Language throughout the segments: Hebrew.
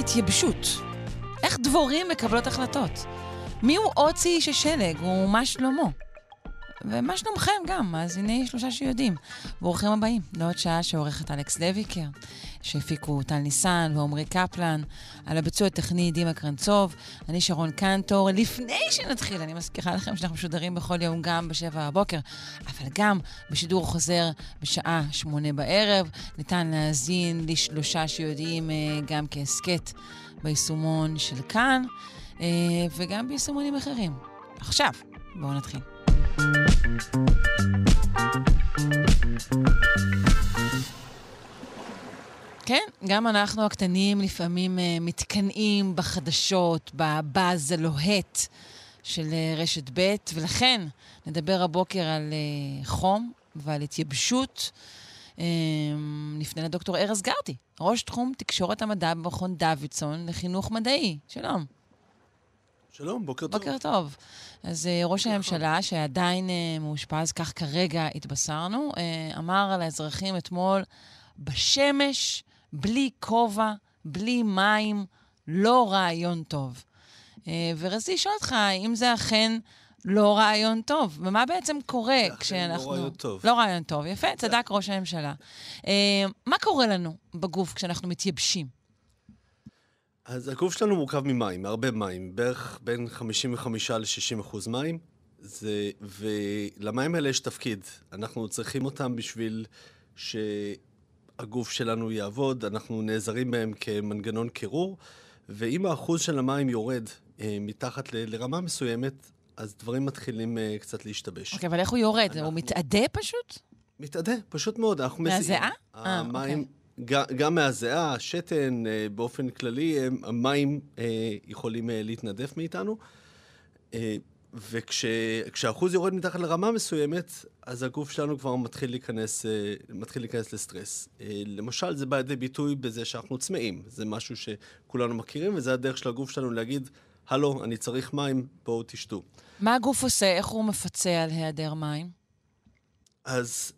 התייבשות? איך דבורים מקבלות החלטות? מי הוא אוצי איש השלג ומה שלמה? ומה שלומכם גם, מאזיני שלושה שיודעים. ברוכים הבאים לעוד שעה שעורכת אלכס לויקר, שהפיקו טל ניסן ועמרי קפלן, על הביצוע הטכני דימה קרנצוב, אני שרון קנטור. לפני שנתחיל, אני מזכירה לכם שאנחנו משודרים בכל יום גם בשבע בבוקר, אבל גם בשידור חוזר בשעה שמונה בערב. ניתן להאזין לשלושה שיודעים אה, גם כהסכת ביישומון של כאן, אה, וגם ביישומונים אחרים. עכשיו, בואו נתחיל. כן, גם אנחנו הקטנים לפעמים uh, מתקנאים בחדשות, בבאז הלוהט של uh, רשת ב', ולכן נדבר הבוקר על uh, חום ועל התייבשות. נפנה לדוקטור ארז גרטי, ראש תחום תקשורת המדע במכון דוידסון לחינוך מדעי. שלום. שלום, בוקר טוב. בוקר טוב. אז uh, ראש הממשלה, שעדיין uh, מאושפז, כך כרגע התבשרנו, uh, אמר על האזרחים אתמול, בשמש, בלי כובע, בלי מים, לא רעיון טוב. ורציתי לשאול אותך, האם זה אכן לא רעיון טוב? ומה בעצם קורה זה כשאנחנו... אכן לא רעיון טוב. לא רעיון טוב, יפה, צדק ראש הממשלה. מה קורה לנו בגוף כשאנחנו מתייבשים? אז הגוף שלנו מורכב ממים, מהרבה מים, בערך בין 55 ל-60 אחוז מים, זה, ולמים האלה יש תפקיד. אנחנו צריכים אותם בשביל שהגוף שלנו יעבוד, אנחנו נעזרים בהם כמנגנון קירור, ואם האחוז של המים יורד אה, מתחת ל- לרמה מסוימת, אז דברים מתחילים אה, קצת להשתבש. אוקיי, אבל איך הוא יורד? אנחנו- הוא מתאדה פשוט? מתאדה, פשוט מאוד. אנחנו מזיעים. מהזיעה? אה, המים, גם, גם מהזיעה, השתן, אה, באופן כללי, הם- המים אה, יכולים אה, להתנדף מאיתנו. אה, וכשהאחוז יורד מתחת לרמה מסוימת, אז הגוף שלנו כבר מתחיל להיכנס, אה, מתחיל להיכנס לסטרס. אה, למשל, זה בא לידי ביטוי בזה שאנחנו צמאים. זה משהו שכולנו מכירים, וזה הדרך של הגוף שלנו להגיד, הלו, אני צריך מים, בואו תשתו. מה הגוף עושה? איך הוא מפצה על היעדר מים? אז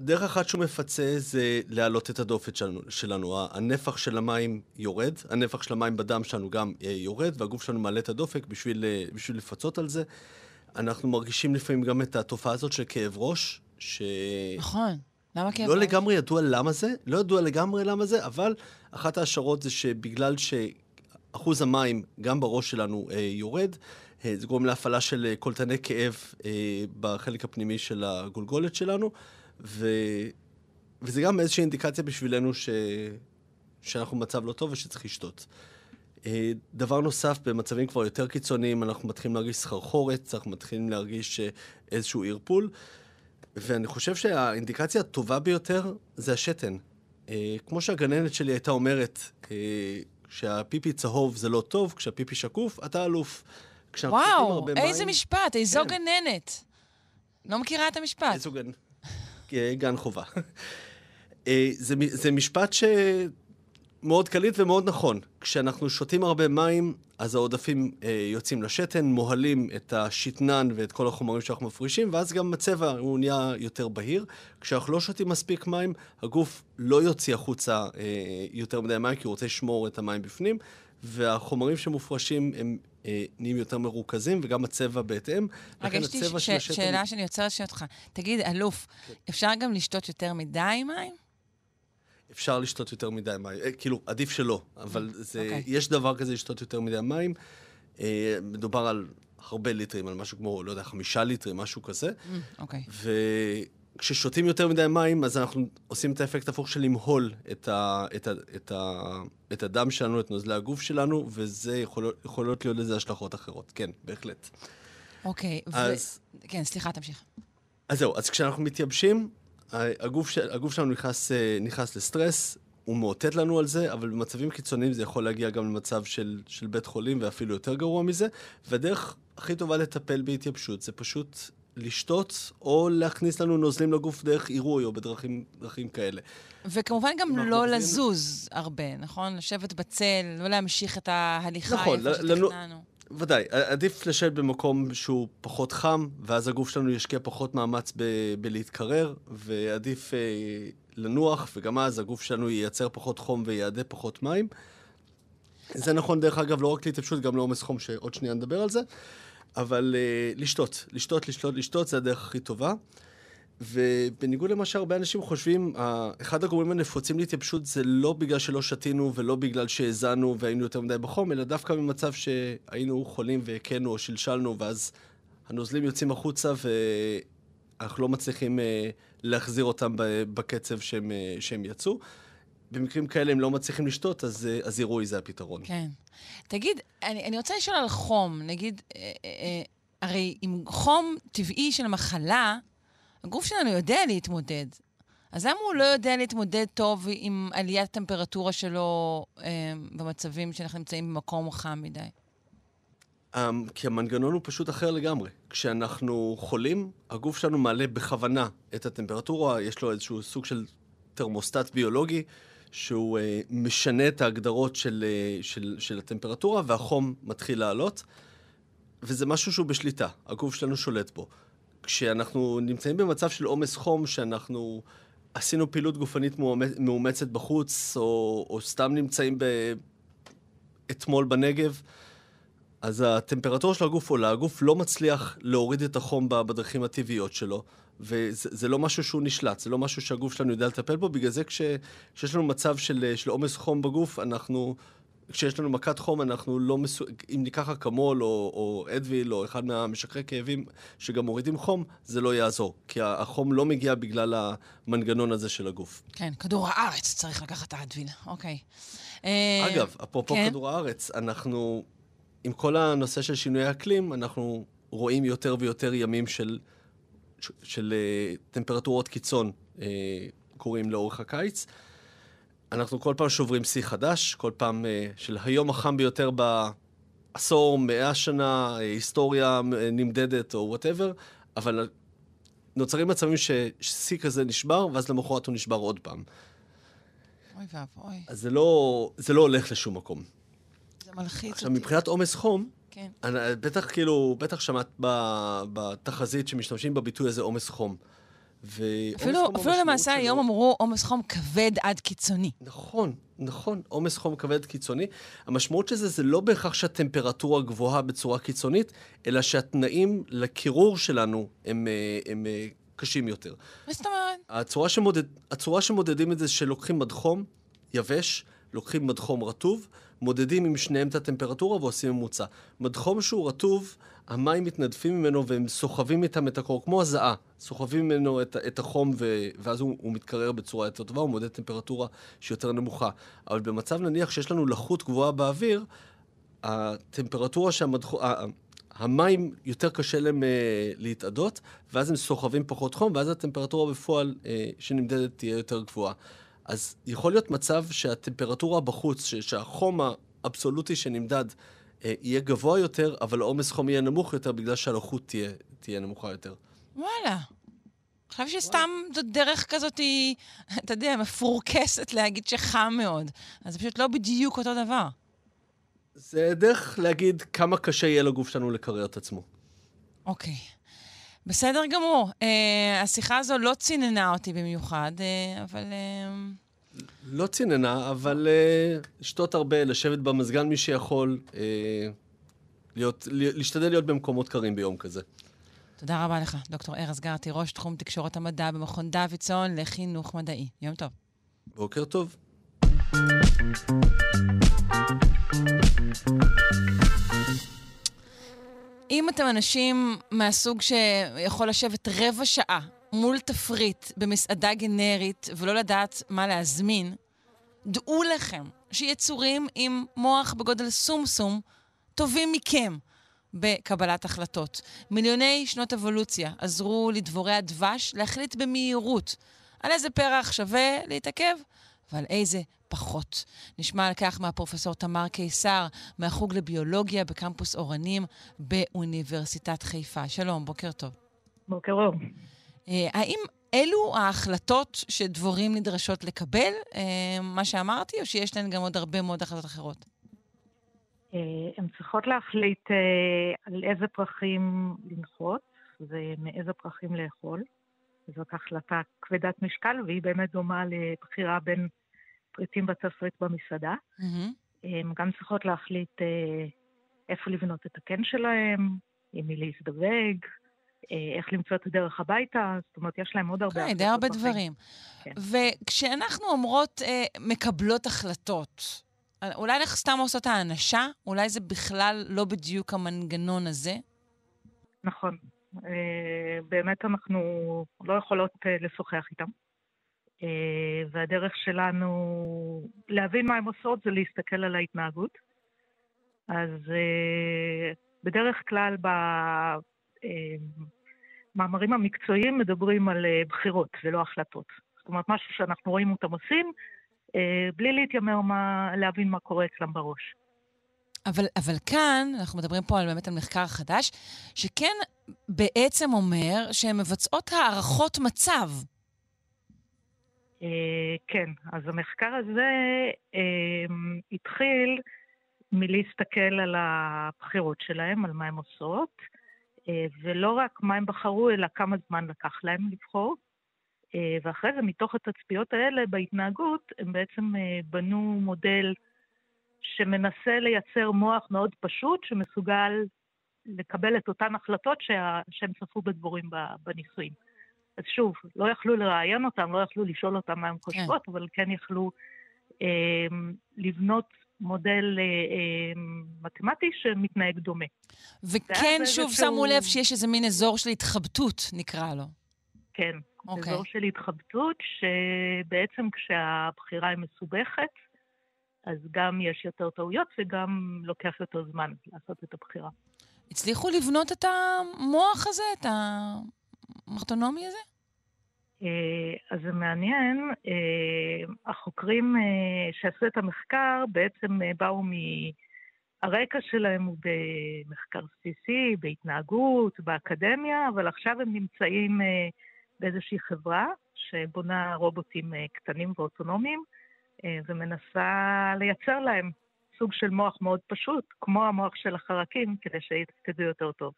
דרך אחת שהוא מפצה זה להעלות את הדופת שלנו. שלנו. הנפח של המים יורד, הנפח של המים בדם שלנו גם אה, יורד, והגוף שלנו מעלה את הדופק בשביל, אה, בשביל לפצות על זה. אנחנו מרגישים לפעמים גם את התופעה הזאת של כאב ראש, ש... נכון. למה כאב לא ראש? לגמרי ידוע למה זה, לא ידוע לגמרי למה זה, אבל אחת ההשערות זה שבגלל שאחוז המים גם בראש שלנו אה, יורד, אה, זה גורם להפעלה של אה, קולטני כאב אה, בחלק הפנימי של הגולגולת שלנו, ו... וזה גם איזושהי אינדיקציה בשבילנו ש... שאנחנו במצב לא טוב ושצריך לשתות. אה, דבר נוסף, במצבים כבר יותר קיצוניים, אנחנו מתחילים להרגיש סחרחורת, אנחנו מתחילים להרגיש אה, איזשהו ערפול. ואני חושב שהאינדיקציה הטובה ביותר זה השתן. אה, כמו שהגננת שלי הייתה אומרת, כשהפיפי צהוב זה לא טוב, כשהפיפי שקוף, אתה אלוף. וואו, איזה מים- משפט, איזו כן. גננת. לא מכירה את המשפט. איזו גן... גן חובה. אה, זה, זה משפט שמאוד קליט ומאוד נכון. כשאנחנו שותים הרבה מים, אז העודפים אה, יוצאים לשתן, מוהלים את השתנן ואת כל החומרים שאנחנו מפרישים, ואז גם הצבע הוא נהיה יותר בהיר. כשאנחנו לא שותים מספיק מים, הגוף לא יוציא החוצה אה, יותר מדי מים, כי הוא רוצה לשמור את המים בפנים, והחומרים שמופרשים הם אה, נהיים יותר מרוכזים, וגם הצבע בהתאם. רגע, יש לי ש- השתן- שאלה שאני עוצרת לשאול אותך. תגיד, אלוף, כן. אפשר גם לשתות יותר מדי מים? אפשר לשתות יותר מדי מים, אה, כאילו, עדיף שלא, אבל זה, אוקיי. יש דבר כזה לשתות יותר מדי מים. אה, מדובר על הרבה ליטרים, על משהו כמו, לא יודע, חמישה ליטרים, משהו כזה. אוקיי. וכששותים יותר מדי מים, אז אנחנו עושים את האפקט הפוך של למהול את, ה, את, ה, את, ה, את הדם שלנו, את נוזלי הגוף שלנו, וזה יכול, יכולות להיות לזה השלכות אחרות. כן, בהחלט. אוקיי. ו- אז- כן, סליחה, תמשיך. אז זהו, אז כשאנחנו מתייבשים, הגוף, של, הגוף שלנו נכנס, אה, נכנס לסטרס, הוא מאותת לנו על זה, אבל במצבים קיצוניים זה יכול להגיע גם למצב של, של בית חולים ואפילו יותר גרוע מזה. והדרך הכי טובה לטפל בהתייבשות זה פשוט לשתות, או להכניס לנו נוזלים לגוף דרך עירוי או בדרכים כאלה. וכמובן גם לא מרגיזים... לזוז הרבה, נכון? לשבת בצל, לא להמשיך את ההליכה נכון, איפה שתכננו. לנו... ודאי, עדיף לשבת במקום שהוא פחות חם, ואז הגוף שלנו ישקיע פחות מאמץ ב- בלהתקרר, ועדיף אה, לנוח, וגם אז הגוף שלנו ייצר פחות חום ויעדה פחות מים. זה נכון, דרך אגב, לא רק להתייבשות, גם לעומס חום, שעוד שנייה נדבר על זה, אבל אה, לשתות, לשתות, לשתות, לשתות, זה הדרך הכי טובה. ובניגוד למה שהרבה אנשים חושבים, אחד הגורמים הנפוצים להתייבשות זה לא בגלל שלא שתינו ולא בגלל שהאזנו והיינו יותר מדי בחום, אלא דווקא במצב שהיינו חולים והכינו או שלשלנו, ואז הנוזלים יוצאים החוצה ואנחנו לא מצליחים אה, להחזיר אותם בקצב שהם, אה, שהם יצאו. במקרים כאלה הם לא מצליחים לשתות, אז, אה, אז עירוי זה הפתרון. כן. תגיד, אני, אני רוצה לשאול על חום. נגיד, הרי עם חום טבעי של מחלה, הגוף שלנו יודע להתמודד. אז למה הוא לא יודע להתמודד טוב עם עליית הטמפרטורה שלו אה, במצבים שאנחנו נמצאים במקום חם מדי? Um, כי המנגנון הוא פשוט אחר לגמרי. כשאנחנו חולים, הגוף שלנו מעלה בכוונה את הטמפרטורה, יש לו איזשהו סוג של תרמוסטט ביולוגי, שהוא uh, משנה את ההגדרות של, uh, של, של הטמפרטורה, והחום מתחיל לעלות, וזה משהו שהוא בשליטה, הגוף שלנו שולט בו. כשאנחנו נמצאים במצב של עומס חום, שאנחנו עשינו פעילות גופנית מאומצת בחוץ, או, או סתם נמצאים ב... אתמול בנגב, אז הטמפרטורה של הגוף עולה, הגוף לא מצליח להוריד את החום בדרכים הטבעיות שלו, וזה לא משהו שהוא נשלט, זה לא משהו שהגוף שלנו יודע לטפל בו, בגלל זה כש, כשיש לנו מצב של, של עומס חום בגוף, אנחנו כשיש לנו מכת חום, אנחנו לא מסו... אם ניקח אקמול או, או אדוויל או אחד מהמשככי כאבים שגם מורידים חום, זה לא יעזור. כי החום לא מגיע בגלל המנגנון הזה של הגוף. כן, כדור הארץ צריך לקחת האדוויל, אוקיי. אה, אגב, אפרופו כן? כדור הארץ, אנחנו, עם כל הנושא של שינוי אקלים, אנחנו רואים יותר ויותר ימים של, של, אה, טמפרטורות קיצון אה, קורים לאורך הקיץ. אנחנו כל פעם שוברים שיא חדש, כל פעם uh, של היום החם ביותר בעשור, מאה שנה, היסטוריה נמדדת או וואטאבר, אבל נוצרים מצבים ששיא כזה נשבר, ואז למחרת הוא נשבר עוד פעם. אוי ואבוי. אז זה לא, זה לא הולך לשום מקום. זה מלחיץ עכשיו, אותי. מבחינת עומס חום, כן. אני, בטח כאילו, בטח שמעת בתחזית שמשתמשים בביטוי הזה עומס חום. אפילו, אפילו למעשה שלו... היום אמרו עומס חום כבד עד קיצוני. נכון, נכון, עומס חום כבד קיצוני. המשמעות של זה זה לא בהכרח שהטמפרטורה גבוהה בצורה קיצונית, אלא שהתנאים לקירור שלנו הם, אה, הם, הם אה, קשים יותר. מה זאת אומרת? הצורה, שמודד, הצורה שמודדים את זה שלוקחים מדחום יבש, לוקחים מדחום רטוב, מודדים עם שניהם את הטמפרטורה ועושים ממוצע. מדחום שהוא רטוב, המים מתנדפים ממנו והם סוחבים איתם את הקור, כמו הזעה, סוחבים ממנו את, את החום ו, ואז הוא, הוא מתקרר בצורה יותר טובה, הוא מודד טמפרטורה שיותר נמוכה. אבל במצב נניח שיש לנו לחות גבוהה באוויר, הטמפרטורה שהמדחום... המים יותר קשה להם uh, להתאדות, ואז הם סוחבים פחות חום, ואז הטמפרטורה בפועל uh, שנמדדת תהיה יותר גבוהה. אז יכול להיות מצב שהטמפרטורה בחוץ, שהחום האבסולוטי שנמדד אה, יהיה גבוה יותר, אבל העומס חום יהיה נמוך יותר בגלל שהלחות תהיה, תהיה נמוכה יותר. וואלה. אני חושב שסתם זאת דרך כזאת, אתה יודע, מפורקסת להגיד שחם מאוד. אז זה פשוט לא בדיוק אותו דבר. זה דרך להגיד כמה קשה יהיה לגוף שלנו לקרר את עצמו. אוקיי. בסדר גמור. Uh, השיחה הזו לא ציננה אותי במיוחד, uh, אבל... Uh... לא ציננה, אבל uh, לשתות הרבה, לשבת במזגן מי שיכול, uh, להיות, להשתדל להיות במקומות קרים ביום כזה. תודה רבה לך, דוקטור ארז גרטי, ראש תחום תקשורת המדע במכון דוידסון לחינוך מדעי. יום טוב. בוקר טוב. אם אתם אנשים מהסוג שיכול לשבת רבע שעה מול תפריט במסעדה גנרית ולא לדעת מה להזמין, דעו לכם שיצורים עם מוח בגודל סומסום טובים מכם בקבלת החלטות. מיליוני שנות אבולוציה עזרו לדבורי הדבש להחליט במהירות על איזה פרח שווה להתעכב ועל איזה פחות. נשמע על כך מהפרופסור תמר קיסר, מהחוג לביולוגיה בקמפוס אורנים באוניברסיטת חיפה. שלום, בוקר טוב. בוקר אור. אה, האם אלו ההחלטות שדבורים נדרשות לקבל, אה, מה שאמרתי, או שיש להן גם עוד הרבה מאוד החלטות אחרות? אה, הן צריכות להחליט על איזה פרחים לנחות ומאיזה פרחים לאכול. זאת החלטה כבדת משקל, והיא באמת דומה לבחירה בין פריטים בתסריט במסעדה. Mm-hmm. הן גם צריכות להחליט איפה לבנות את הקן שלהם, עם מי להזדווג, אה, איך למצוא את הדרך הביתה, זאת אומרת, יש להם עוד הרבה... כן, די הרבה דברים. כן. וכשאנחנו אומרות אה, מקבלות החלטות, אולי אנחנו סתם עושות האנשה? אולי זה בכלל לא בדיוק המנגנון הזה? נכון. אה, באמת אנחנו לא יכולות אה, לשוחח איתם. אה, והדרך שלנו להבין מה הן עושות זה להסתכל על ההתנהגות. אז בדרך כלל ב... המאמרים המקצועיים מדברים על בחירות ולא החלטות. זאת אומרת, משהו שאנחנו רואים אותם עושים, בלי להתיימר מה, להבין מה קורה אצלם בראש. אבל, אבל כאן, אנחנו מדברים פה על, באמת על מחקר חדש, שכן בעצם אומר שהן מבצעות הערכות מצב. אה, כן, אז המחקר הזה אה, התחיל מלהסתכל על הבחירות שלהם, על מה הן עושות, אה, ולא רק מה הם בחרו, אלא כמה זמן לקח להם לבחור. ואחרי זה, מתוך התצפיות האלה בהתנהגות, הם בעצם בנו מודל שמנסה לייצר מוח מאוד פשוט, שמסוגל לקבל את אותן החלטות שה... שהם צפו בדבורים בניסויים. אז שוב, לא יכלו לראיין אותם, לא יכלו לשאול אותם מה הם כן. חושבות, כן. אבל כן יכלו אה, לבנות מודל אה, אה, מתמטי שמתנהג דומה. וכן, שוב, שהוא... שמו לב שיש איזה מין אזור של התחבטות, נקרא לו. כן, okay. אוקיי. אזור של התחבטות, שבעצם כשהבחירה היא מסובכת, אז גם יש יותר טעויות וגם לוקח יותר זמן לעשות את הבחירה. הצליחו לבנות את המוח הזה, את המרטונומי הזה? אה, אז זה מעניין, אה, החוקרים אה, שעשו את המחקר בעצם באו מ... הרקע שלהם הוא במחקר בסיסי, בהתנהגות, באקדמיה, אבל עכשיו הם נמצאים באיזושהי חברה שבונה רובוטים קטנים ואוטונומיים ומנסה לייצר להם סוג של מוח מאוד פשוט, כמו המוח של החרקים, כדי שיתפקדו יותר טוב.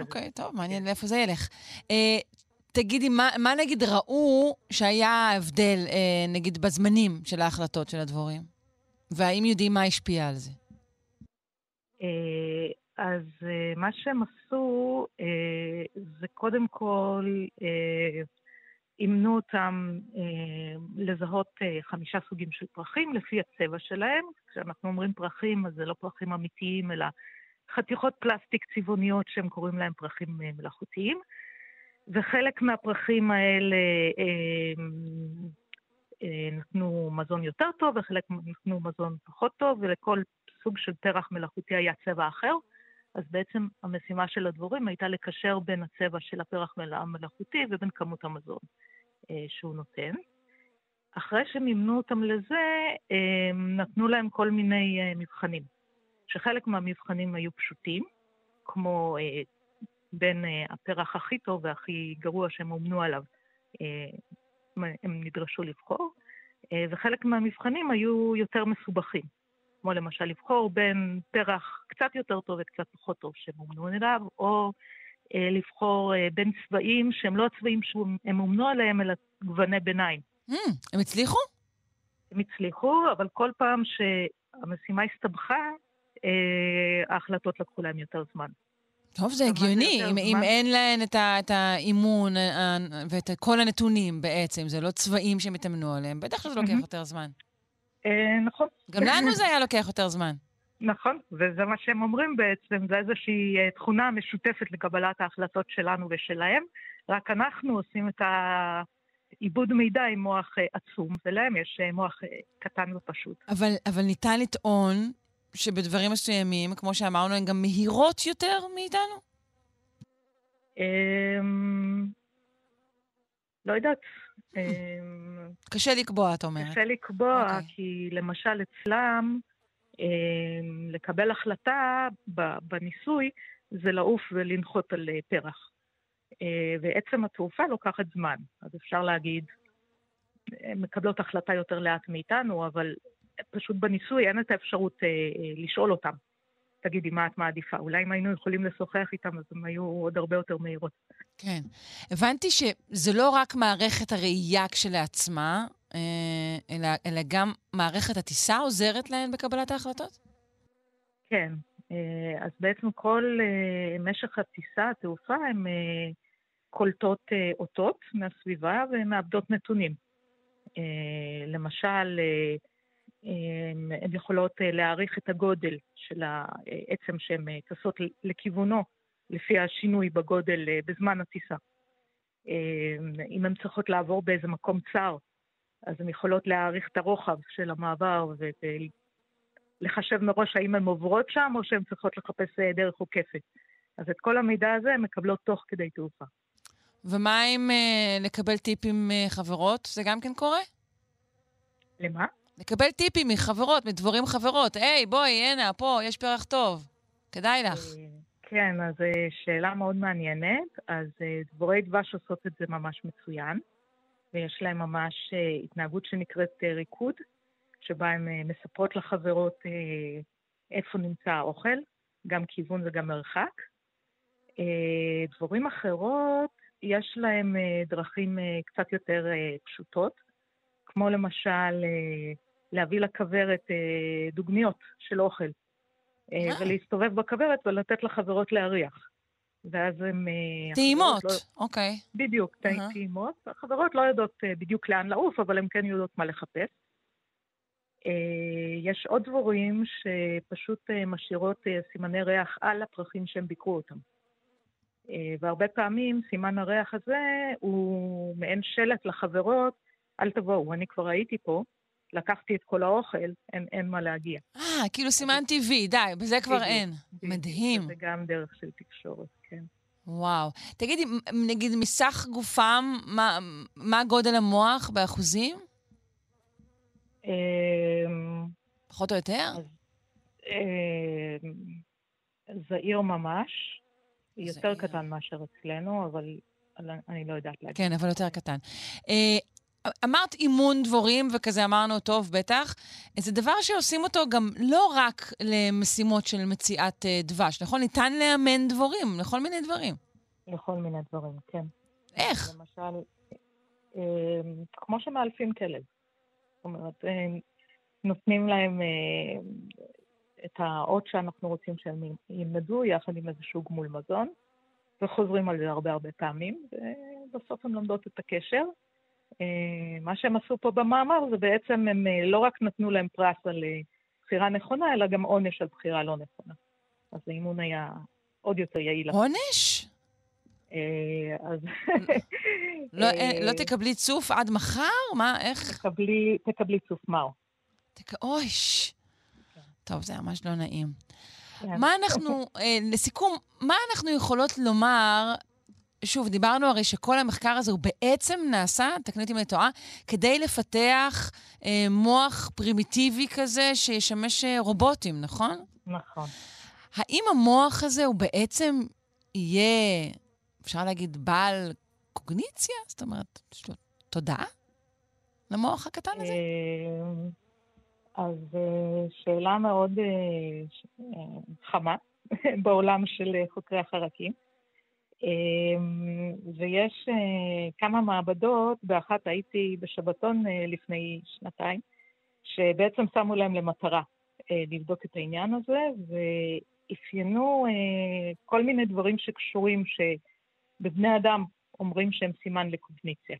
אוקיי, טוב, מעניין כן. לאיפה זה ילך. תגידי, מה, מה נגיד ראו שהיה הבדל, אה, נגיד, בזמנים של ההחלטות של הדבורים? והאם יודעים מה השפיע על זה? אה, אז אה, מה שהם עשו, אה, זה קודם כל, אה, אימנו אותם אה, לזהות אה, חמישה סוגים של פרחים לפי הצבע שלהם. כשאנחנו אומרים פרחים, אז זה לא פרחים אמיתיים, אלא חתיכות פלסטיק צבעוניות שהם קוראים להם פרחים אה, מלאכותיים. וחלק מהפרחים האלה אה, אה, נתנו מזון יותר טוב וחלק נתנו מזון פחות טוב, ולכל סוג של פרח מלאכותי היה צבע אחר. אז בעצם המשימה של הדבורים הייתה לקשר בין הצבע של הפרח המלאכותי ובין כמות המזון אה, שהוא נותן. אחרי שמימנו אותם לזה, אה, נתנו להם כל מיני אה, מבחנים, שחלק מהמבחנים היו פשוטים, כמו בין הפרח הכי טוב והכי גרוע שהם אומנו עליו, הם נדרשו לבחור, וחלק מהמבחנים היו יותר מסובכים, כמו למשל לבחור בין פרח קצת יותר טוב וקצת פחות טוב שהם אומנו עליו, או uh, לבחור uh, בין צבעים שהם לא הצבעים שהם אומנו עליהם, אלא גווני ביניים. Mm, הם הצליחו? הם הצליחו, אבל כל פעם שהמשימה הסתבכה, ההחלטות לקחו להם יותר זמן. טוב, זה הגיוני, אם, אם אין להן את, ה, את האימון אה, ואת כל הנתונים בעצם, זה לא צבעים שהם התאמנו עליהם, בטח שזה לוקח יותר זמן. אה, נכון. גם לנו זה היה לוקח יותר זמן. נכון, וזה מה שהם אומרים בעצם, זה איזושהי אה, תכונה משותפת לקבלת ההחלטות שלנו ושלהם, רק אנחנו עושים את העיבוד מידע עם מוח עצום, ולהם יש מוח קטן ופשוט. אבל, אבל ניתן לטעון שבדברים מסוימים, כמו שאמרנו, הן גם מהירות יותר מאיתנו? אמ, לא יודעת. אמ, קשה לקבוע, את אומרת. קשה לקבוע, okay. אוקיי. כי למשל אצלם, אה, לקבל החלטה בניסוי זה לעוף ולנחות על אה, פרח. אה, ועצם התעופה לוקחת זמן, אז אפשר להגיד, הן מקבלות החלטה יותר לאט מאיתנו, אבל פשוט בניסוי אין את האפשרות אה, אה, לשאול אותם. תגידי, מה את מעדיפה? אולי אם היינו יכולים לשוחח איתם, אז הם היו עוד הרבה יותר מהירות. כן. הבנתי שזה לא רק מערכת הראייה כשלעצמה, אה, אלא, אלא גם מערכת הטיסה עוזרת להן בקבלת ההחלטות? כן. אז בעצם כל משך הטיסה, התעופה, הן קולטות אותות מהסביבה ומאבדות נתונים. למשל, הן יכולות אה, להעריך את הגודל של העצם שהן אה, טסות לכיוונו לפי השינוי בגודל אה, בזמן הטיסה. אם הן צריכות לעבור באיזה מקום צר, אז הן יכולות להעריך את הרוחב של המעבר ולחשב מראש האם הן עוברות שם או שהן צריכות לחפש דרך עוקפת. אז את כל המידע הזה הן מקבלות תוך כדי תעופה. ומה אם לקבל טיפים מחברות? זה גם כן קורה? למה? לקבל טיפים מחברות, מדבורים חברות. היי, בואי, הנה, פה, יש פרח טוב. כדאי לך. אה, כן, אז אה, שאלה מאוד מעניינת. אז אה, דבורי דבש עושות את זה ממש מצוין, ויש להם ממש התנהגות שנקראת ריקוד, שבה הן מספרות לחברות איפה נמצא האוכל, גם כיוון וגם מרחק. דבורים אחרות, יש להם דרכים קצת יותר פשוטות, כמו למשל להביא לכוורת אה, דוגמיות של אוכל, אה, אה. ולהסתובב בכוורת ולתת לחברות להריח. ואז. אה, טעימות, לא... אוקיי. בדיוק, uh-huh. טעימות. החברות לא יודעות בדיוק לאן לעוף, אבל הן כן יודעות מה לחפש. יש עוד דבורים שפשוט משאירות סימני ריח על הפרחים שהם ביקרו אותם. והרבה פעמים סימן הריח הזה הוא מעין שלט לחברות, אל תבואו, אני כבר הייתי פה, לקחתי את כל האוכל, אין, אין מה להגיע. אה, כאילו סימנתי וי, די, בזה כבר בדיוק, אין. בדיוק, מדהים. זה גם דרך של תקשורת, כן. וואו. תגידי, נגיד מסך גופם, מה, מה גודל המוח באחוזים? אמ, פחות או יותר? אמ, זעיר ממש. יותר קטן מאשר אצלנו, אבל אני לא יודעת להגיד. כן, אבל יותר קטן. אה, אמרת אימון דבורים, וכזה אמרנו, טוב, בטח. זה דבר שעושים אותו גם לא רק למשימות של מציאת uh, דבש, נכון? ניתן לאמן דבורים לכל מיני דברים. לכל מיני דברים, כן. איך? למשל, אה, כמו שמאלפים כלב. זאת אומרת, אה, נותנים להם אה, את האות שאנחנו רוצים שהם ילמדו, יחד עם איזשהו גמול מזון, וחוזרים על זה הרבה הרבה פעמים, ובסוף הם לומדות את הקשר. אה, מה שהם עשו פה במאמר זה בעצם הם אה, לא רק נתנו להם פרס על אה, בחירה נכונה, אלא גם עונש על בחירה לא נכונה. אז האימון היה עוד יותר יעיל. עונש? אז... לא, לא תקבלי צוף עד מחר? מה, איך? תקבלי, תקבלי צוף מר. אויש. כן. טוב, זה ממש לא נעים. כן. מה אנחנו, לסיכום, מה אנחנו יכולות לומר שוב, דיברנו הרי שכל המחקר הזה הוא בעצם נעשה, תקני אותי אם אני טועה, כדי לפתח אה, מוח פרימיטיבי כזה שישמש אה, רובוטים, נכון? נכון. האם המוח הזה הוא בעצם יהיה, אפשר להגיד, בעל קוגניציה? זאת אומרת, יש לו תודעה למוח הקטן הזה? אה, אז אה, שאלה מאוד חמה בעולם של חוקרי החרקים. אמ, ויש אה, כמה מעבדות, באחת הייתי בשבתון אה, לפני שנתיים, שבעצם שמו להם למטרה אה, לבדוק את העניין הזה, ואפיינו כל מיני דברים שקשורים, שבבני אדם אומרים שהם סימן לקוגניציה.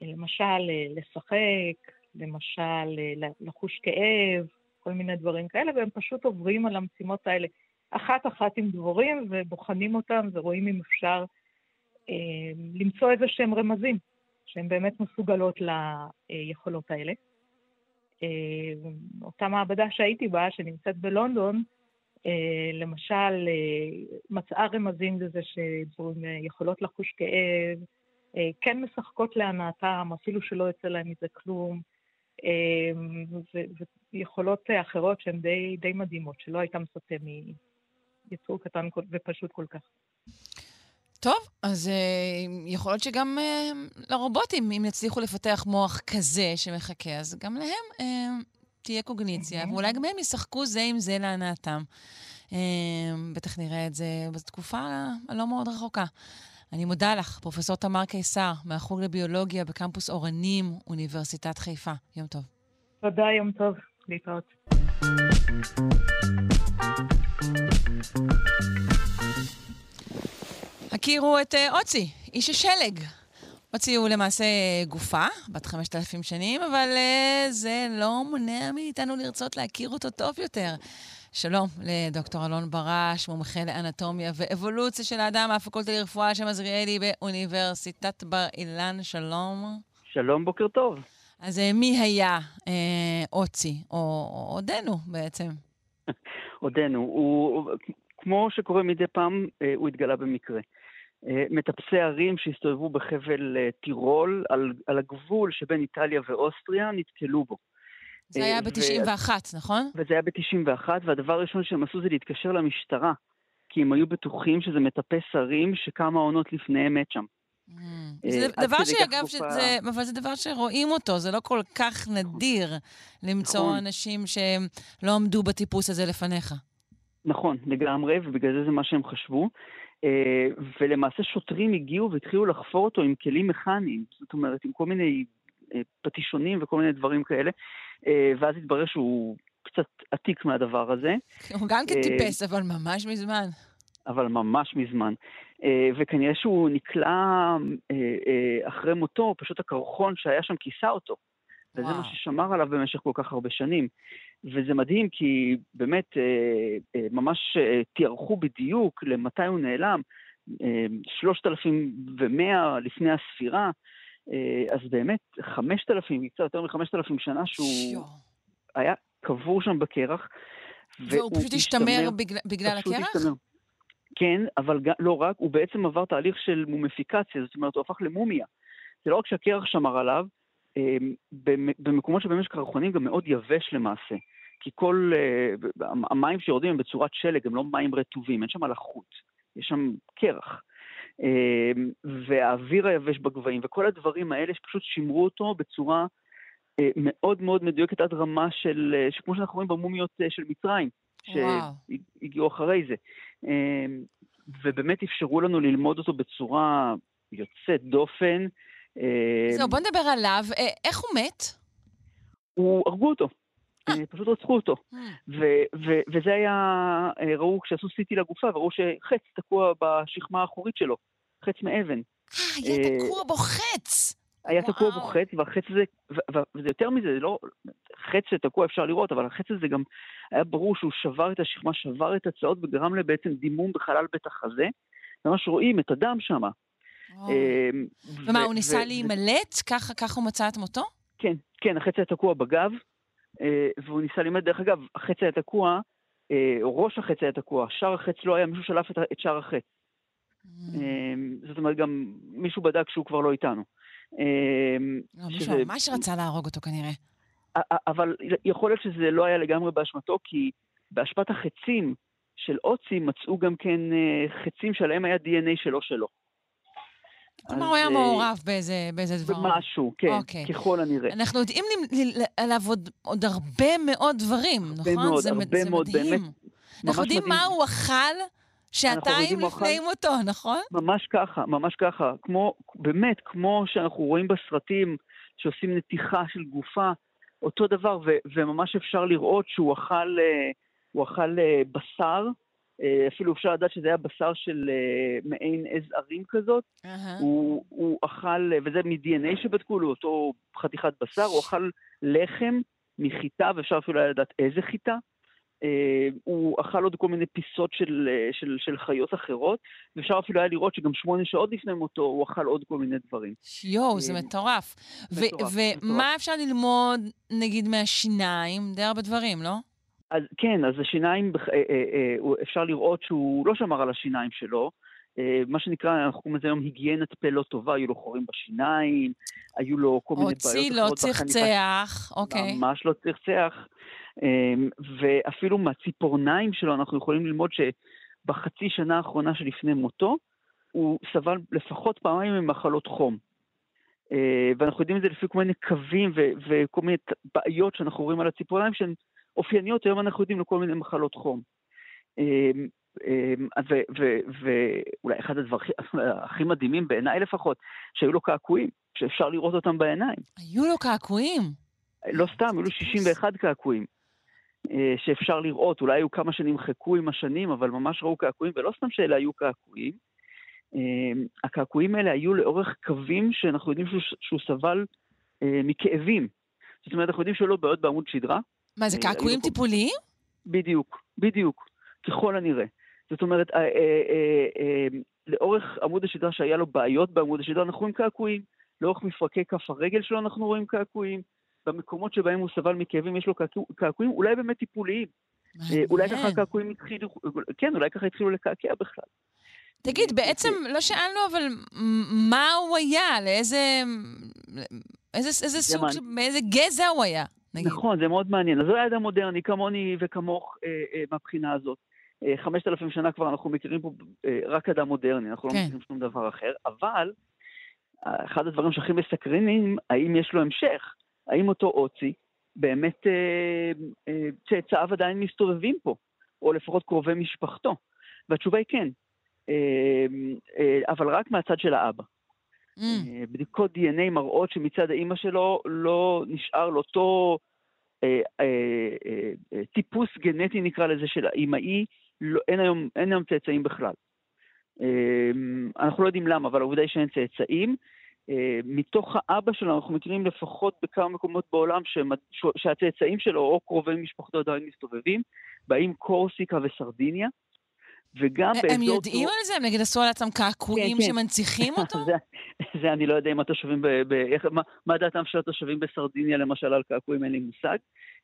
למשל, לשחק, למשל, לחוש כאב, כל מיני דברים כאלה, והם פשוט עוברים על המשימות האלה. אחת-אחת עם דבורים ובוחנים אותם ורואים אם אפשר אה, למצוא איזה שהם רמזים שהן באמת מסוגלות ליכולות האלה. אה, אותה מעבדה שהייתי בה, שנמצאת בלונדון, אה, למשל, אה, מצאה רמזים לזה שדבורים אה, יכולות לחוש כאב, אה, כן משחקות להנאתם, אפילו שלא יוצא להם מזה כלום, ויכולות אחרות שהן די, די מדהימות, שלא הייתה מצפה מיצור קטן ופשוט כל כך. טוב, אז uh, יכול להיות שגם uh, לרובוטים, אם יצליחו לפתח מוח כזה שמחכה, אז גם להם uh, תהיה קוגניציה, ואולי גם הם ישחקו זה עם זה להנאתם. Uh, בטח נראה את זה בתקופה הלא מאוד רחוקה. אני מודה לך, פרופ' תמר קיסר, מהחוג לביולוגיה בקמפוס אורנים, אוניברסיטת חיפה. יום טוב. תודה, יום טוב. להתראות. הכירו את אה, אוצי, איש השלג. אוצי הוא למעשה גופה, בת 5,000 שנים, אבל uh, זה לא מונע מאיתנו לרצות להכיר אותו טוב יותר. שלום לדוקטור אלון ברש, מומחה לאנטומיה ואבולוציה של האדם מהפקולטה לרפואה שם עזריאלי באוניברסיטת בר אילן. שלום. שלום, בוקר טוב. אז אה, מי היה אה, אוצי, או עודנו בעצם? עודנו. הוא, כמו שקורה מדי פעם, אה, הוא התגלה במקרה. אה, מטפסי ערים שהסתובבו בחבל טירול, על, על הגבול שבין איטליה ואוסטריה, נתקלו בו. זה היה ב-91, ו... נכון? וזה היה ב-91, והדבר הראשון שהם עשו זה להתקשר למשטרה, כי הם היו בטוחים שזה מטפס ערים שכמה עונות לפניהם מת שם. Mm. זה דבר שאגב, שזה, אבל זה דבר שרואים אותו, זה לא כל כך נדיר למצוא נכון. אנשים שלא עמדו בטיפוס הזה לפניך. נכון, לגמרי, ובגלל זה זה מה שהם חשבו. אה, ולמעשה שוטרים הגיעו והתחילו לחפור אותו עם כלים מכניים, זאת אומרת, עם כל מיני אה, פטישונים וכל מיני דברים כאלה, אה, ואז התברר שהוא קצת עתיק מהדבר הזה. הוא גם כן טיפס, אבל ממש מזמן. אבל ממש מזמן. וכנראה שהוא נקלע אחרי מותו, פשוט הקרחון שהיה שם כיסה אותו. וזה וואו. מה ששמר עליו במשך כל כך הרבה שנים. וזה מדהים כי באמת ממש תיארכו בדיוק למתי הוא נעלם, 3,100 לפני הספירה, אז באמת 5,000, קצת יותר מ-5,000 שנה שהוא היה קבור שם בקרח. והוא פשוט השתמר בגלל, בגלל הקרח? השתמר. כן, אבל לא רק, הוא בעצם עבר תהליך של מומיפיקציה, זאת אומרת, הוא הפך למומיה. זה לא רק שהקרח שמר עליו, אמ, במקומות שבהם יש קרחונים גם מאוד יבש למעשה. כי כל, uh, המים שיורדים הם בצורת שלג, הם לא מים רטובים, אין שם לחות, יש שם קרח. Uh, והאוויר היבש בגבהים, וכל הדברים האלה שפשוט שימרו אותו בצורה uh, מאוד מאוד מדויקת עד רמה של, uh, שכמו שאנחנו רואים במומיות של מצרים, שהגיעו אחרי זה. Uh, ובאמת אפשרו לנו ללמוד אותו בצורה יוצאת דופן. זהו, בוא נדבר עליו. איך הוא מת? הוא, הרגו אותו. אה, פשוט רצחו אותו. אה. וזה היה, אה, ראו כשעשו סיטי לגופה, וראו שחץ תקוע בשכמה האחורית שלו, חץ מאבן. אה, היה תקוע בו חץ! היה תקוע בו חץ, והחץ הזה, וזה יותר מזה, זה לא, חץ שתקוע אפשר לראות, אבל החץ הזה גם, היה ברור שהוא שבר את השכמה, שבר את הצעות וגרם לבעצם דימום בחלל בית החזה. ממש רואים את הדם שם. ומה, הוא ניסה להימלט? ככה הוא מצא את מותו? כן, כן, החץ היה תקוע בגב, אה, והוא ניסה ללמד, דרך אגב, החץ היה תקוע, אה, ראש החץ היה תקוע, שער החץ לא היה, מישהו שלף את שער החץ. Mm. אה, זאת אומרת, גם מישהו בדק שהוא כבר לא איתנו. לא, מישהו ממש רצה להרוג אותו כנראה. אבל יכול להיות שזה לא היה לגמרי באשמתו, כי באשמת החצים של אוצי מצאו גם כן חצים שעליהם היה DNA שלו שלו. כלומר, הוא היה מעורב באיזה, באיזה דבר. במשהו, כן, okay. ככל הנראה. אנחנו יודעים עליו עוד, עוד הרבה מאוד דברים, הרבה נכון? מאוד, זה, הרבה זה מאוד. באמת. אנחנו יודעים מדהים. מה הוא אכל שעתיים לפני מותו, נכון? ממש ככה, ממש ככה. כמו, באמת, כמו שאנחנו רואים בסרטים שעושים נתיחה של גופה, אותו דבר, ו, וממש אפשר לראות שהוא אכל, אה, הוא אכל אה, בשר, אה, אפילו אפשר לדעת שזה היה בשר של מעין עז ערים כזאת. Uh-huh. הוא, הוא אכל, וזה מ-DNA שבדקו לו, אותו חתיכת בשר, הוא אכל לחם מחיטה, ואפשר אפילו היה לדעת איזה חיטה. הוא אכל עוד כל מיני פיסות של, של, של חיות אחרות, ואפשר אפילו היה לראות שגם שמונה שעות לפני מותו הוא אכל עוד כל מיני דברים. יואו, זה מטורף. ומה אפשר ללמוד, נגיד, מהשיניים? די הרבה דברים, לא? אז כן, אז השיניים, אה, אה, אה, אפשר לראות שהוא לא שמר על השיניים שלו, אה, מה שנקרא, אנחנו קוראים לזה היום היגיינת פה לא טובה, היו לו חורים בשיניים, היו לו כל מיני בעיות הוציא, לא צחצח, אוקיי. ממש לא צחצח. אמ, ואפילו מהציפורניים שלו אנחנו יכולים ללמוד שבחצי שנה האחרונה שלפני מותו, הוא סבל לפחות פעמיים ממחלות חום. אה, ואנחנו יודעים את זה לפי כל מיני קווים וכל מיני בעיות שאנחנו רואים על הציפורניים שהן אופייניות, היום אנחנו יודעים לכל מיני מחלות חום. אמ, ואולי אחד הדברים הכי מדהימים, בעיניי לפחות, שהיו לו קעקועים, שאפשר לראות אותם בעיניים. היו לו קעקועים? לא סתם, היו לו 61 קעקועים. אה, שאפשר לראות, אולי היו כמה שנמחקו עם השנים, אבל ממש ראו קעקועים, ולא סתם שאלה היו קעקועים. אמ, הקעקועים האלה היו לאורך קווים שאנחנו יודעים שהוא, שהוא סבל אה, מכאבים. זאת אומרת, אנחנו יודעים שהיו לו בעיות בעמוד שדרה. מה, זה אה, קעקועים טיפוליים? בדיוק, בדיוק, ככל הנראה. זאת אומרת, לאורך עמוד השדרה שהיה לו בעיות בעמוד השדרה, אנחנו רואים קעקועים. לאורך מפרקי כף הרגל שלו אנחנו רואים קעקועים. במקומות שבהם הוא סבל מכאבים יש לו קעקועים, אולי באמת טיפוליים. אולי ככה הקעקועים התחילו, כן, אולי ככה התחילו לקעקע בכלל. תגיד, בעצם לא שאלנו, אבל מה הוא היה? לאיזה... איזה, איזה סוג, מאיזה גזע הוא היה, נגיד. נכון, זה מאוד מעניין. אז הוא היה אדם מודרני, כמוני וכמוך אה, אה, מהבחינה הזאת. אה, חמשת אלפים שנה כבר אנחנו מכירים פה אה, רק אדם מודרני, אנחנו לא כן. לא מכירים שום דבר אחר, אבל אחד הדברים שהכי מסקרנים, האם יש לו המשך? האם אותו אוצי באמת אה, אה, צאצאיו עדיין מסתובבים פה, או לפחות קרובי משפחתו? והתשובה היא כן, אה, אה, אבל רק מהצד של האבא. Mm. אה, בדיקות DNA מראות שמצד האימא שלו לא נשאר לו אותו אה, אה, אה, אה, טיפוס גנטי נקרא לזה של האימאי, לא, אין, היום, אין היום צאצאים בכלל. אה, אנחנו לא יודעים למה, אבל העובדה היא שאין צאצאים. אה, מתוך האבא שלו אנחנו מכירים לפחות בכמה מקומות בעולם שהצאצאים שלו או קרובי משפחתו עדיין מסתובבים, באים קורסיקה וסרדיניה. וגם באזור... הם יודעים על זה? הם נגיד עשו על עצמם קעקועים כן, כן. שמנציחים אותו? זה, זה אני לא יודע אם התושבים, מה, דעתם של התושבים בסרדיניה למשל על קעקועים, אין לי מושג.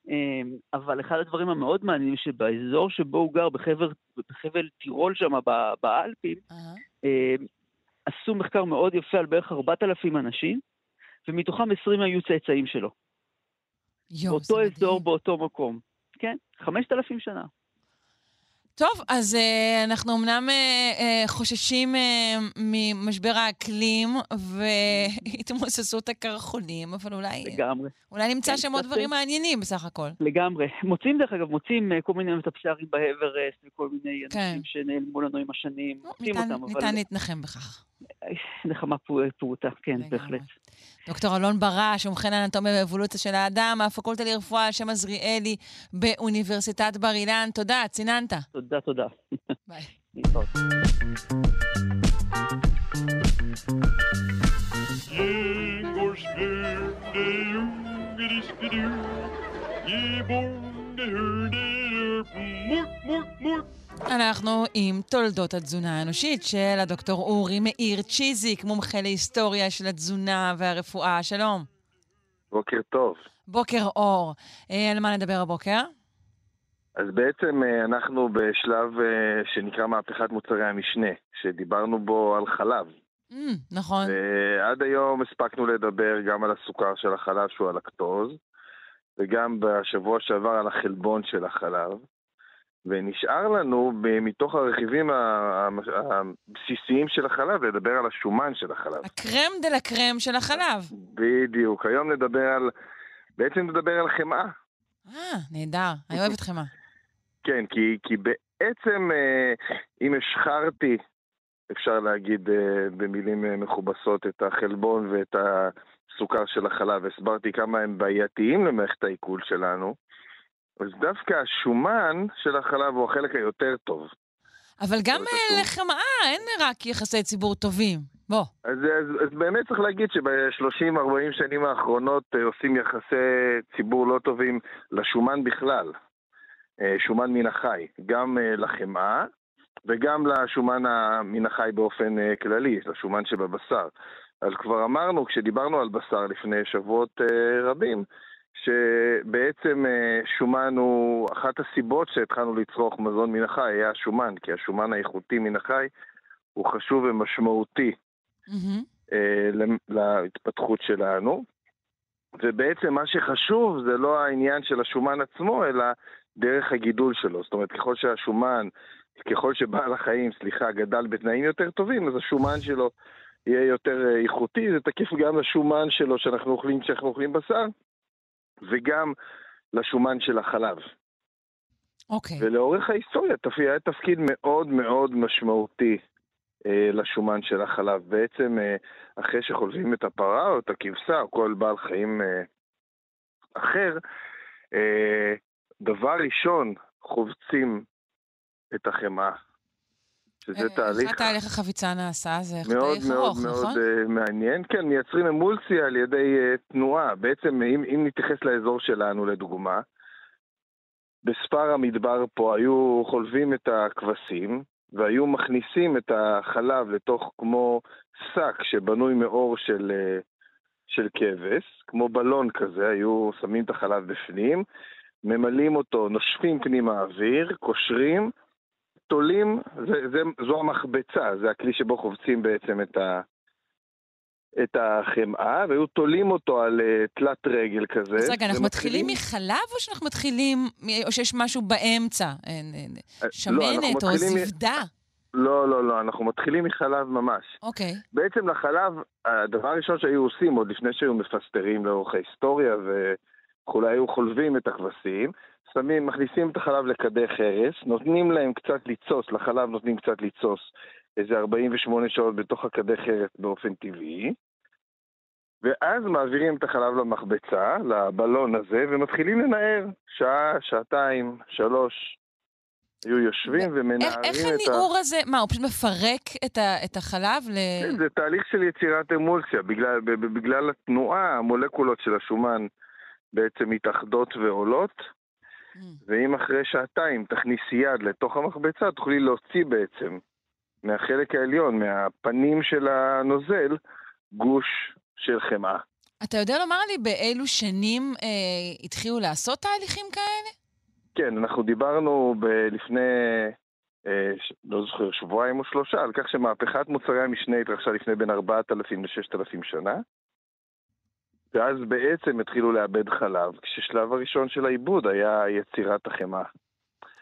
אמ, אבל אחד הדברים המאוד מעניינים שבאזור שבו הוא גר, בחבל, טירול שם באלפים, uh-huh. עשו מחקר מאוד יפה על בערך 4,000 אנשים, ומתוכם 20 היו צאצאים שלו. יו, באותו אזור, מדהים. באותו מקום. כן, 5,000 שנה. טוב, אז uh, אנחנו אמנם uh, uh, חוששים uh, ממשבר האקלים והתמוססות הקרחונים, אבל אולי... לגמרי. אולי נמצא שם עוד דברים מעניינים בסך הכל. לגמרי. מוצאים, דרך אגב, מוצאים uh, כל מיני מטפסי ערים באברסט וכל מיני כן. אנשים שנעלמו לנו עם השנים. לא, מוצאים ניתן, אותם, ניתן אבל... להתנחם בכך. נחמה פרוטה, כן, לגמרי. בהחלט. דוקטור אלון ברש, מומחה לאנטומיה ואבולוציה של האדם, מהפקולטה לרפואה על שם עזריאלי באוניברסיטת בר אילן. תודה, ציננת. תודה, תודה. ביי. אנחנו עם תולדות התזונה האנושית של הדוקטור אורי מאיר צ'יזיק, מומחה להיסטוריה של התזונה והרפואה. שלום. בוקר טוב. בוקר אור. אה, על מה נדבר הבוקר? אז בעצם אה, אנחנו בשלב אה, שנקרא מהפכת מוצרי המשנה, שדיברנו בו על חלב. Mm, נכון. ועד היום הספקנו לדבר גם על הסוכר של החלב שהוא הלקטוז, וגם בשבוע שעבר על החלבון של החלב. ונשאר לנו, מתוך הרכיבים הבסיסיים של החלב, לדבר על השומן של החלב. הקרם דה לה קרם של החלב. בדיוק. היום נדבר על... בעצם נדבר על חמאה. אה, נהדר. אני אוהבת חמאה. כן, כי, כי בעצם, אה, אם השחרתי, אפשר להגיד אה, במילים אה, מכובסות, את החלבון ואת הסוכר של החלב, הסברתי כמה הם בעייתיים למערכת העיכול שלנו, אז דווקא השומן של החלב הוא החלק היותר טוב. אבל גם לחמאה אין רק יחסי ציבור טובים. בוא. אז, אז, אז באמת צריך להגיד שב-30-40 שנים האחרונות אה, עושים יחסי ציבור לא טובים לשומן בכלל. אה, שומן מן החי, גם אה, לחמאה וגם לשומן מן החי באופן כללי, לשומן שבבשר. אז כבר אמרנו, כשדיברנו על בשר לפני שבועות רבים, שבעצם אה, שומן הוא אחת הסיבות שהתחלנו לצרוך מזון מן החי, היה השומן, כי השומן האיכותי מן החי הוא חשוב ומשמעותי למ- להתפתחות שלנו. ובעצם מה שחשוב זה לא העניין של השומן עצמו, אלא דרך הגידול שלו. זאת אומרת, ככל שהשומן, ככל שבעל החיים, סליחה, גדל בתנאים יותר טובים, אז השומן שלו יהיה יותר אה, איכותי. זה תקף גם לשומן שלו שאנחנו אוכלים כשאנחנו אוכלים בשר, וגם לשומן של החלב. אוקיי. ולאורך ההיסטוריה היה תפקיד מאוד מאוד משמעותי אה, לשומן של החלב. בעצם אה, אחרי שחולבים את הפרה או את הכבשה או כל בעל חיים אה, אחר, אה, דבר ראשון חובצים את החמאה. שזה אה, תהליך איך תהליך החביצה נעשה? זה מאוד תהליך מאוד ארוך, מאוד נכון? אה, מעניין. כן, מייצרים אמולסיה על ידי אה, תנועה. בעצם, אם, אם נתייחס לאזור שלנו לדוגמה, בספר המדבר פה היו חולבים את הכבשים, והיו מכניסים את החלב לתוך כמו שק שבנוי מאור של, של כבש, כמו בלון כזה, היו שמים את החלב בפנים, ממלאים אותו, נושפים פנימה אוויר, קושרים, תולים, זה, זה, זו המחבצה, זה הכלי שבו חובצים בעצם את, ה, את החמאה, והיו תולים אותו על uh, תלת רגל כזה. אז רגע, אנחנו מתחילים מחלב או שאנחנו מתחילים, או שיש משהו באמצע? אין, אה, לא, שמנת או מתחילים מ- זבדה? לא, לא, לא, אנחנו מתחילים מחלב ממש. אוקיי. בעצם לחלב, הדבר הראשון שהיו עושים, עוד לפני שהיו מפסטרים לאורך ההיסטוריה וכולי, היו חולבים את הכבשים, שמים, מכניסים את החלב לכדי חרס, נותנים להם קצת ליצוס, לחלב נותנים קצת ליצוס איזה 48 שעות בתוך הכדי חרס באופן טבעי, ואז מעבירים את החלב למחבצה, לבלון הזה, ומתחילים לנער שעה, שעתיים, שלוש. היו יושבים איך, ומנערים איך את ה... הניעור הזה, מה, הוא פשוט מפרק את, ה, את החלב ל... כן, זה תהליך של יצירת אמולסיה. בגלל, בגלל התנועה, המולקולות של השומן בעצם מתאחדות ועולות. ואם אחרי שעתיים תכניסי יד לתוך המחבצה, תוכלי להוציא בעצם מהחלק העליון, מהפנים של הנוזל, גוש של חמאה. אתה יודע לומר לי באילו שנים אה, התחילו לעשות תהליכים כאלה? כן, אנחנו דיברנו ב- לפני, אה, ש- לא זוכר, שבועיים או שלושה, על כך שמהפכת מוצרי המשנה התרחשה לפני בין 4,000 ל-6,000 שנה. ואז בעצם התחילו לאבד חלב, כששלב הראשון של העיבוד היה יצירת החמאה.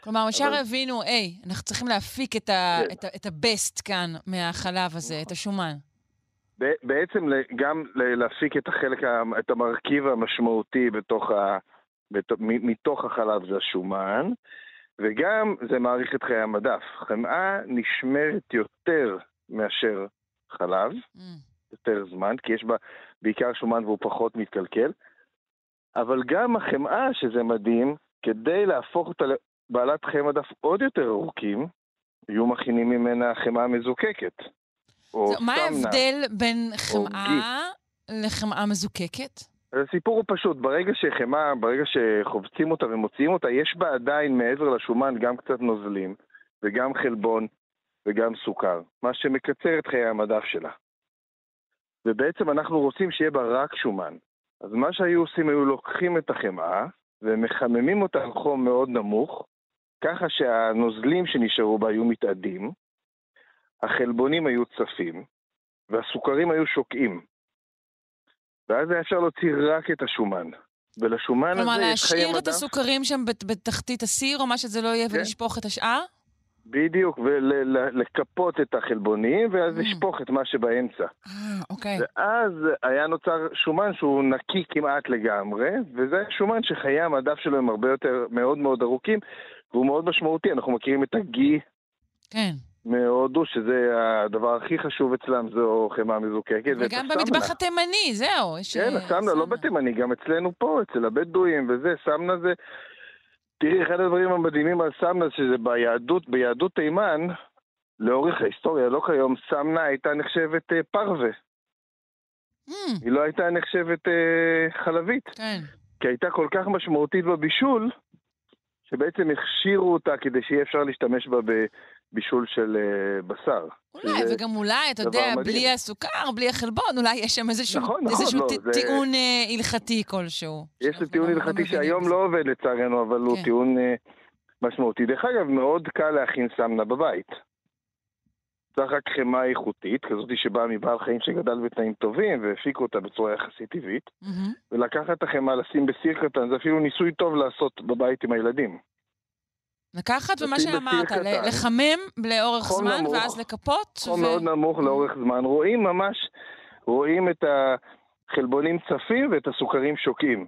כלומר, ישר אבל- הבינו, היי, אנחנו צריכים להפיק את, ה, כן. את, ה, את הבסט כאן מהחלב הזה, את השומן. בעצם גם להפיק את החלק, את המרכיב המשמעותי בתוך ה... בת- מתוך החלב זה השומן, וגם זה מאריך את חיי המדף. חמאה נשמרת יותר מאשר חלב, Mm. יותר זמן, כי יש בה בעיקר שומן והוא פחות מתקלקל, אבל גם החמאה, שזה מדהים, כדי להפוך אותה לבעלת חיי מדף עוד יותר ארוכים, היו מכינים ממנה חמאה מזוקקת. מה. ההבדל בין חמאה לחמאה מזוקקת? אז הסיפור הוא פשוט, ברגע שחמאה, ברגע שחובצים אותה ומוציאים אותה, יש בה עדיין מעבר לשומן גם קצת נוזלים, וגם חלבון, וגם סוכר, מה שמקצר את חיי המדף שלה. ובעצם אנחנו רוצים שיהיה בה רק שומן. אז מה שהיו עושים, היו לוקחים את החמאה, ומחממים אותה על חום מאוד נמוך, ככה שהנוזלים שנשארו בה היו מתאדים, החלבונים היו צפים, והסוכרים היו שוקעים. ואז היה אפשר להוציא רק את השומן. ולשומן כלומר, הזה יש חיי להשאיר מדף. את הסוכרים שם בת- בתחתית הסיר, או מה שזה לא יהיה, כן. ולשפוך את השאר? בדיוק, ולקפות את החלבונים, ואז Mm. לשפוך את מה שבאמצע. אה, אוקיי. ואז היה נוצר שומן שהוא נקי כמעט לגמרי, וזה שומן שחיי המדף שלו הם הרבה יותר, מאוד מאוד ארוכים, והוא מאוד משמעותי. אנחנו מכירים את הגי כן. מהודו, שזה הדבר הכי חשוב אצלם, זו חמאה מזוקקת. וגם. במטבח התימני, זהו. כן, אה, הסמנה, לא בתימני, גם אצלנו פה, אצל הבדואים וזה, סמנה זה... תראי, אחד הדברים המדהימים על סמנה, שזה ביהדות, ביהדות תימן, לאורך ההיסטוריה, לא כיום, סמנה הייתה נחשבת אה, פרווה. Mm, היא לא הייתה נחשבת אה, חלבית. כן. כי הייתה כל כך משמעותית בבישול, שבעצם הכשירו אותה כדי שיהיה אפשר להשתמש בה בבישול של אה, בשר. אולי, וגם אולי, אתה יודע, מדהים. בלי הסוכר, בלי החלבון, אולי יש שם איזשהו, נכון, נכון, איזשהו לא, ט- זה- טיעון אה, הלכתי כלשהו. יש טיעון לא- לא הלכתי שהיום בזה. לא עובד לצערנו, אבל הוא כן. טיעון אה, משמעותי. דרך אגב, מאוד קל להכין סמנה בבית. צריך רק חמאה איכותית, כזאת שבאה מבעל חיים שגדל בתנאים טובים והפיקו אותה בצורה יחסית טבעית, מהמם. ולקחת את החמאה, לשים בסיר קטן, זה אפילו ניסוי טוב לעשות בבית עם הילדים. לקחת, ומה שאמרת, לחמם לאורך זמן, נמוך. ואז לקפות. חום ו- מאוד נמוך לאורך זמן, רואים ממש, רואים את החלבונים צפים ואת הסוכרים שוקים.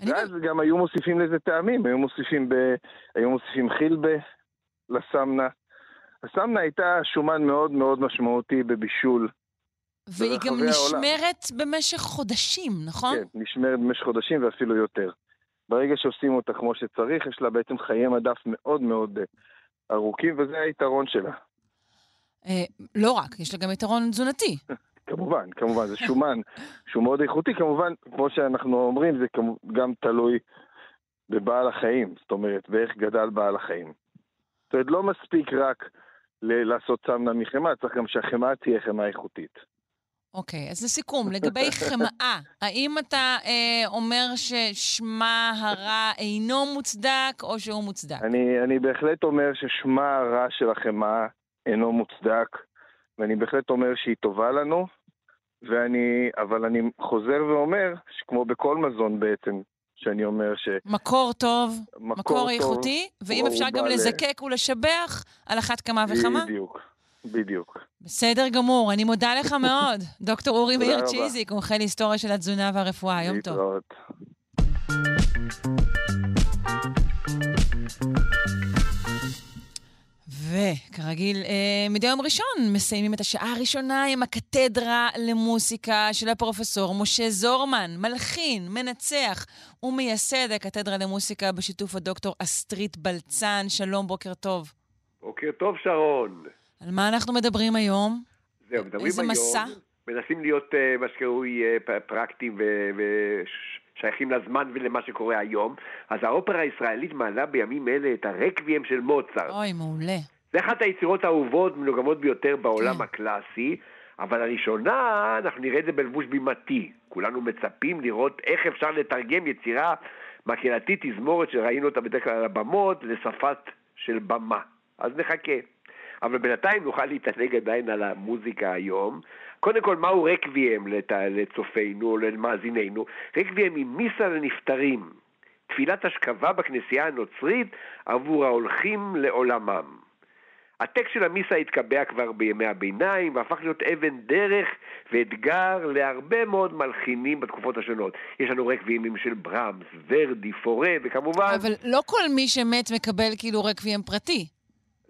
אני ואז גם היו מוסיפים לזה טעמים, היו מוסיפים, ב... היו מוסיפים חילבה לסמנה. הסמנה הייתה שומן מאוד מאוד משמעותי בבישול. והיא גם ברחבי העולם. נשמרת במשך חודשים, נכון? כן, נשמרת במשך חודשים ואפילו יותר. ברגע שעושים אותה כמו שצריך, יש לה בעצם חיי מדף מאוד מאוד אה, ארוכים, וזה היתרון שלה. אה, לא רק, יש לה גם יתרון תזונתי. כמובן, כמובן, זה שומן שהוא מאוד איכותי, כמובן, כמו שאנחנו אומרים, זה גם תלוי בבעל החיים, זאת אומרת, באיך גדל בעל החיים. זאת אומרת, לא מספיק רק ל- לעשות סמנה מחמאה, צריך גם שהחמאה תהיה חמאה איכותית. אוקיי, אז לסיכום, לגבי חמאה, האם אתה אה, אומר ששמה הרע אינו מוצדק או שהוא מוצדק? אני, אני בהחלט אומר ששמה הרע של החמאה אינו מוצדק, ואני בהחלט אומר שהיא טובה לנו, ואני, אבל אני חוזר ואומר, שכמו בכל מזון בעצם, שאני אומר שמקור מקור טוב, מקור טוב, איכותי, ואם אפשר גם לזקק ולשבח, על אחת כמה וכמה. בדיוק, בדיוק. בסדר גמור, אני מודה לך מאוד. דוקטור אורי מאיר. צ'יזיק, מומחה להיסטוריה של התזונה והרפואה. יום טוב. להתראות. וכרגיל, אה, מדי יום ראשון מסיימים את השעה הראשונה עם הקתדרה למוסיקה של הפרופסור משה זורמן, מלחין, מנצח ומייסד הקתדרה למוסיקה בשיתוף הדוקטור אסטרית בלצן. שלום, בוקר טוב. בוקר טוב, שרון. על מה אנחנו מדברים היום? זהו, מדברים איזה היום. מסע? מנסים להיות uh, מה שקרוי uh, פרקטיים ושייכים לזמן ולמה שקורה היום. אז האופרה הישראלית מעלה בימים אלה את הרקבים של מוצרט. אוי, מעולה. זה אחת היצירות האהובות ומנוגמות ביותר בעולם כן. הקלאסי, אבל הראשונה, אנחנו נראה את זה בלבוש בימתי. כולנו מצפים לראות איך אפשר לתרגם יצירה מקהלתית תזמורת שראינו אותה בדרך כלל על הבמות לשפת של במה. אז נחכה. אבל בינתיים נוכל להתענג עדיין על המוזיקה היום. קודם כל, מהו לת- לצופינו, למאזיננו? רקביהם היא מיסה לנפטרים, תפילת השכבה בכנסייה הנוצרית עבור ההולכים לעולמם. הטקסט של המיסה התקבע כבר בימי הביניים והפך להיות אבן דרך ואתגר להרבה מאוד מלחינים בתקופות השונות. יש לנו רקבימים של ברמס, ורדי, פורה, וכמובן... אבל לא כל מי שמת מקבל כאילו רקבים פרטי.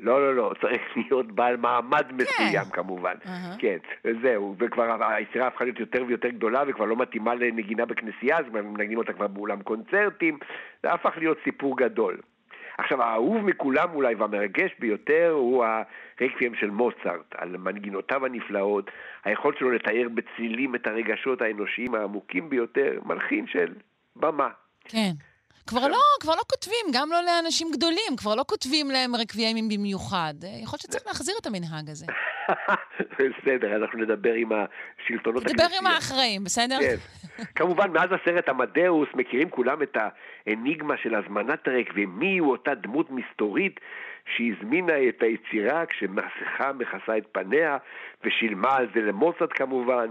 לא, לא, לא, צריך להיות בעל מעמד מסוים כמובן. כן, זהו, וכבר היצירה הפכה להיות יותר ויותר גדולה וכבר לא מתאימה לנגינה בכנסייה, אז מנגנים אותה כבר באולם קונצרטים, זה הפך להיות סיפור גדול. עכשיו, האהוב מכולם אולי והמרגש ביותר הוא הרקבים של מוצרט, על מנגינותיו הנפלאות, היכולת שלו לתאר בצלילים את הרגשות האנושיים העמוקים ביותר, מלחין של במה. כן. כבר לא, כבר לא כותבים, גם לא לאנשים גדולים, כבר לא כותבים להם רקביימים במיוחד. אה, יכול להיות שצריך להחזיר את המנהג הזה. בסדר, אנחנו נדבר עם השלטונות תדבר עם האחראים, בסדר? כן. כמובן, מאז הסרט עמדאוס מכירים כולם את האניגמה של הזמנת הרקבים, מי הוא אותה דמות מסתורית שהזמינה את היצירה כשמסכה מכסה את פניה ושילמה על זה למוצרט כמובן.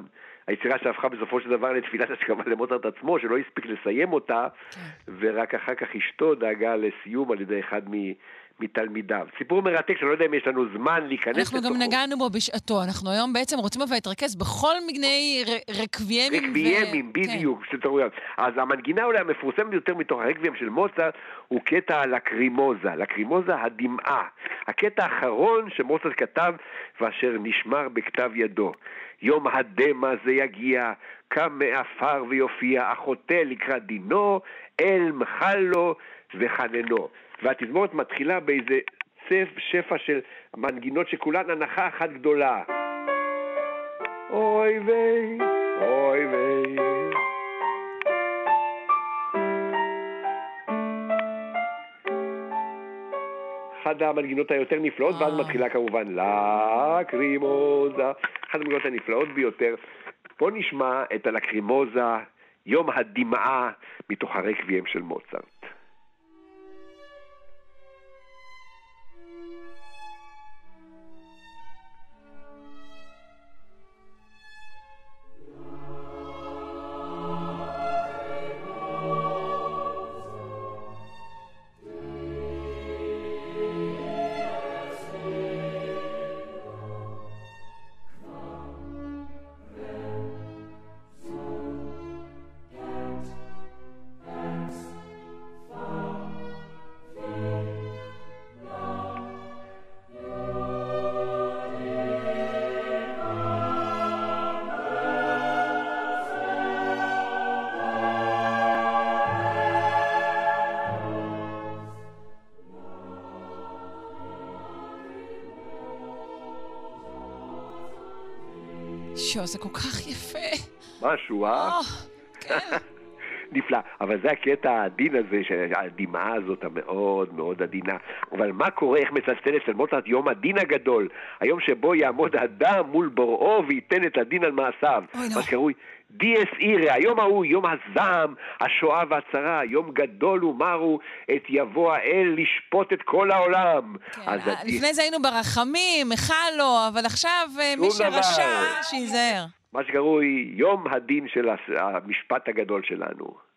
היצירה שהפכה בסופו של דבר לתפילת השכבה למוצרט עצמו, שלא הספיק לסיים אותה, כן. ורק אחר כך אשתו דאגה לסיום על ידי אחד מ... מתלמידיו. סיפור מרתק שאני לא יודע אם יש לנו זמן להיכנס אנחנו גם לתוכו. נגענו בו בשעתו. אנחנו היום בעצם רוצים אבל להתרכז בכל מיני רקביימים. ו- רקביימים, כן. בדיוק, של טעויות. אז המנגינה אולי המפורסמת ביותר מתוך הרקביים של מוצרט הוא קטע לקרימוזה, לקרימוזה הדמעה. הקטע האחרון שמוצרט כתב ואשר נשמר בכתב ידו. יום הדמע זה יגיע, קם מעפר ויופיע, החוטא לקראת דינו, אל מחל לו וחננו. והתזמורת מתחילה באיזה צף שפע של מנגינות שכולן הנחה אחת גדולה. אוי ויי, אוי ויי. אחת המנגינות היותר נפלאות, ואז אה. מתחילה כמובן לקרימוזה, אחת המנגינות הנפלאות ביותר. בואו נשמע את הלקרימוזה, יום הדמעה, מתוך הרקבים של מוצרט. שו, זה כל כך יפה. משהו, אה? כן. נפלא. אבל זה הקטע העדין הזה, הדמעה הזאת המאוד מאוד עדינה. אבל מה קורה, איך מצלצל אצל מוצרט יום הדין הגדול? היום שבו יעמוד אדם מול בוראו וייתן את הדין על מעשיו. אוי. מה שקרוי דיאס אירה, היום ההוא, יום הזעם, השואה והצרה, יום גדול ומר הוא, את יבוא האל לשפוט את כל העולם. כן, אז אה, לפני זה היינו ברחמים, החל לו, אבל עכשיו אה, מי. שרשע, שייזהר. מה שקרוי יום הדין של המשפט הגדול שלנו.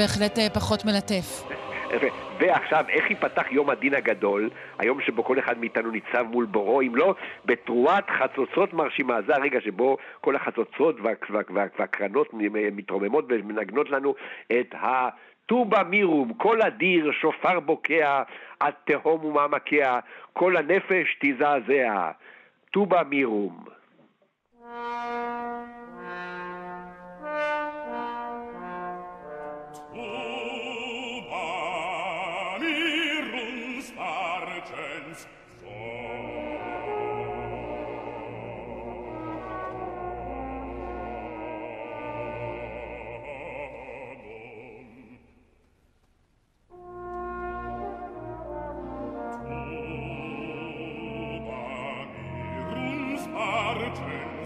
בהחלט אה, פחות מלטף. ועכשיו, איך ייפתח יום הדין הגדול, היום שבו כל אחד מאיתנו ניצב מול בורו, אם לא בתרועת חצוצרות מרשימה. זה הרגע שבו כל החצוצרות וה- וה- וה- והקרנות מתרוממות ומנגנות לנו את ה... טובה מירום, כל אדיר, שופר בוקע, עד תהום ומעמקיה, כל הנפש תזעזע. טובה מירום. return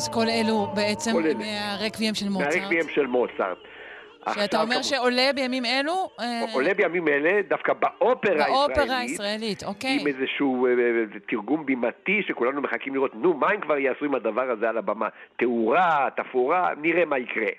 אז כל אלו בעצם כל אלה. מהרקבים של מוצרט. מהרקבים של מוצרט. שאתה אומר כמובן, שעולה בימים אלו? אה, עולה בימים אלה דווקא באופרה באופרה הישראלית. הישראלית, אוקיי. עם איזשהו אה, אה, תרגום בימתי שכולנו מחכים לראות, נו, מה הם כבר יעשו עם הדבר הזה על הבמה? תאורה, תפאורה, נראה מה יקרה.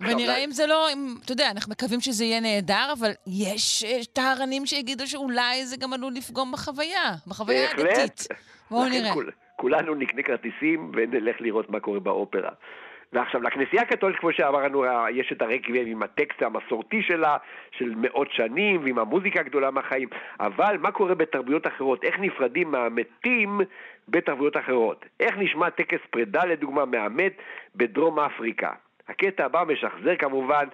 ונראה אם זה לא, אם, אתה יודע, אנחנו מקווים שזה יהיה נהדר, אבל יש אה, טהרנים שיגידו שאולי זה גם עלול לפגום בחוויה, בחוויה. הדתית. בואו נראה. כול- כולנו נקנה כרטיסים ונלך לראות מה קורה באופרה. ועכשיו, לכנסייה הקתולית, כמו שאמרנו, יש את הרקבים עם הטקסט המסורתי שלה, של מאות שנים, ועם המוזיקה הגדולה מהחיים, אבל מה קורה בתרבויות אחרות? איך נפרדים מהמתים בתרבויות אחרות? איך נשמע טקס פרידה, לדוגמה, מהמת בדרום אפריקה? הקטע הבא משחזר כמובן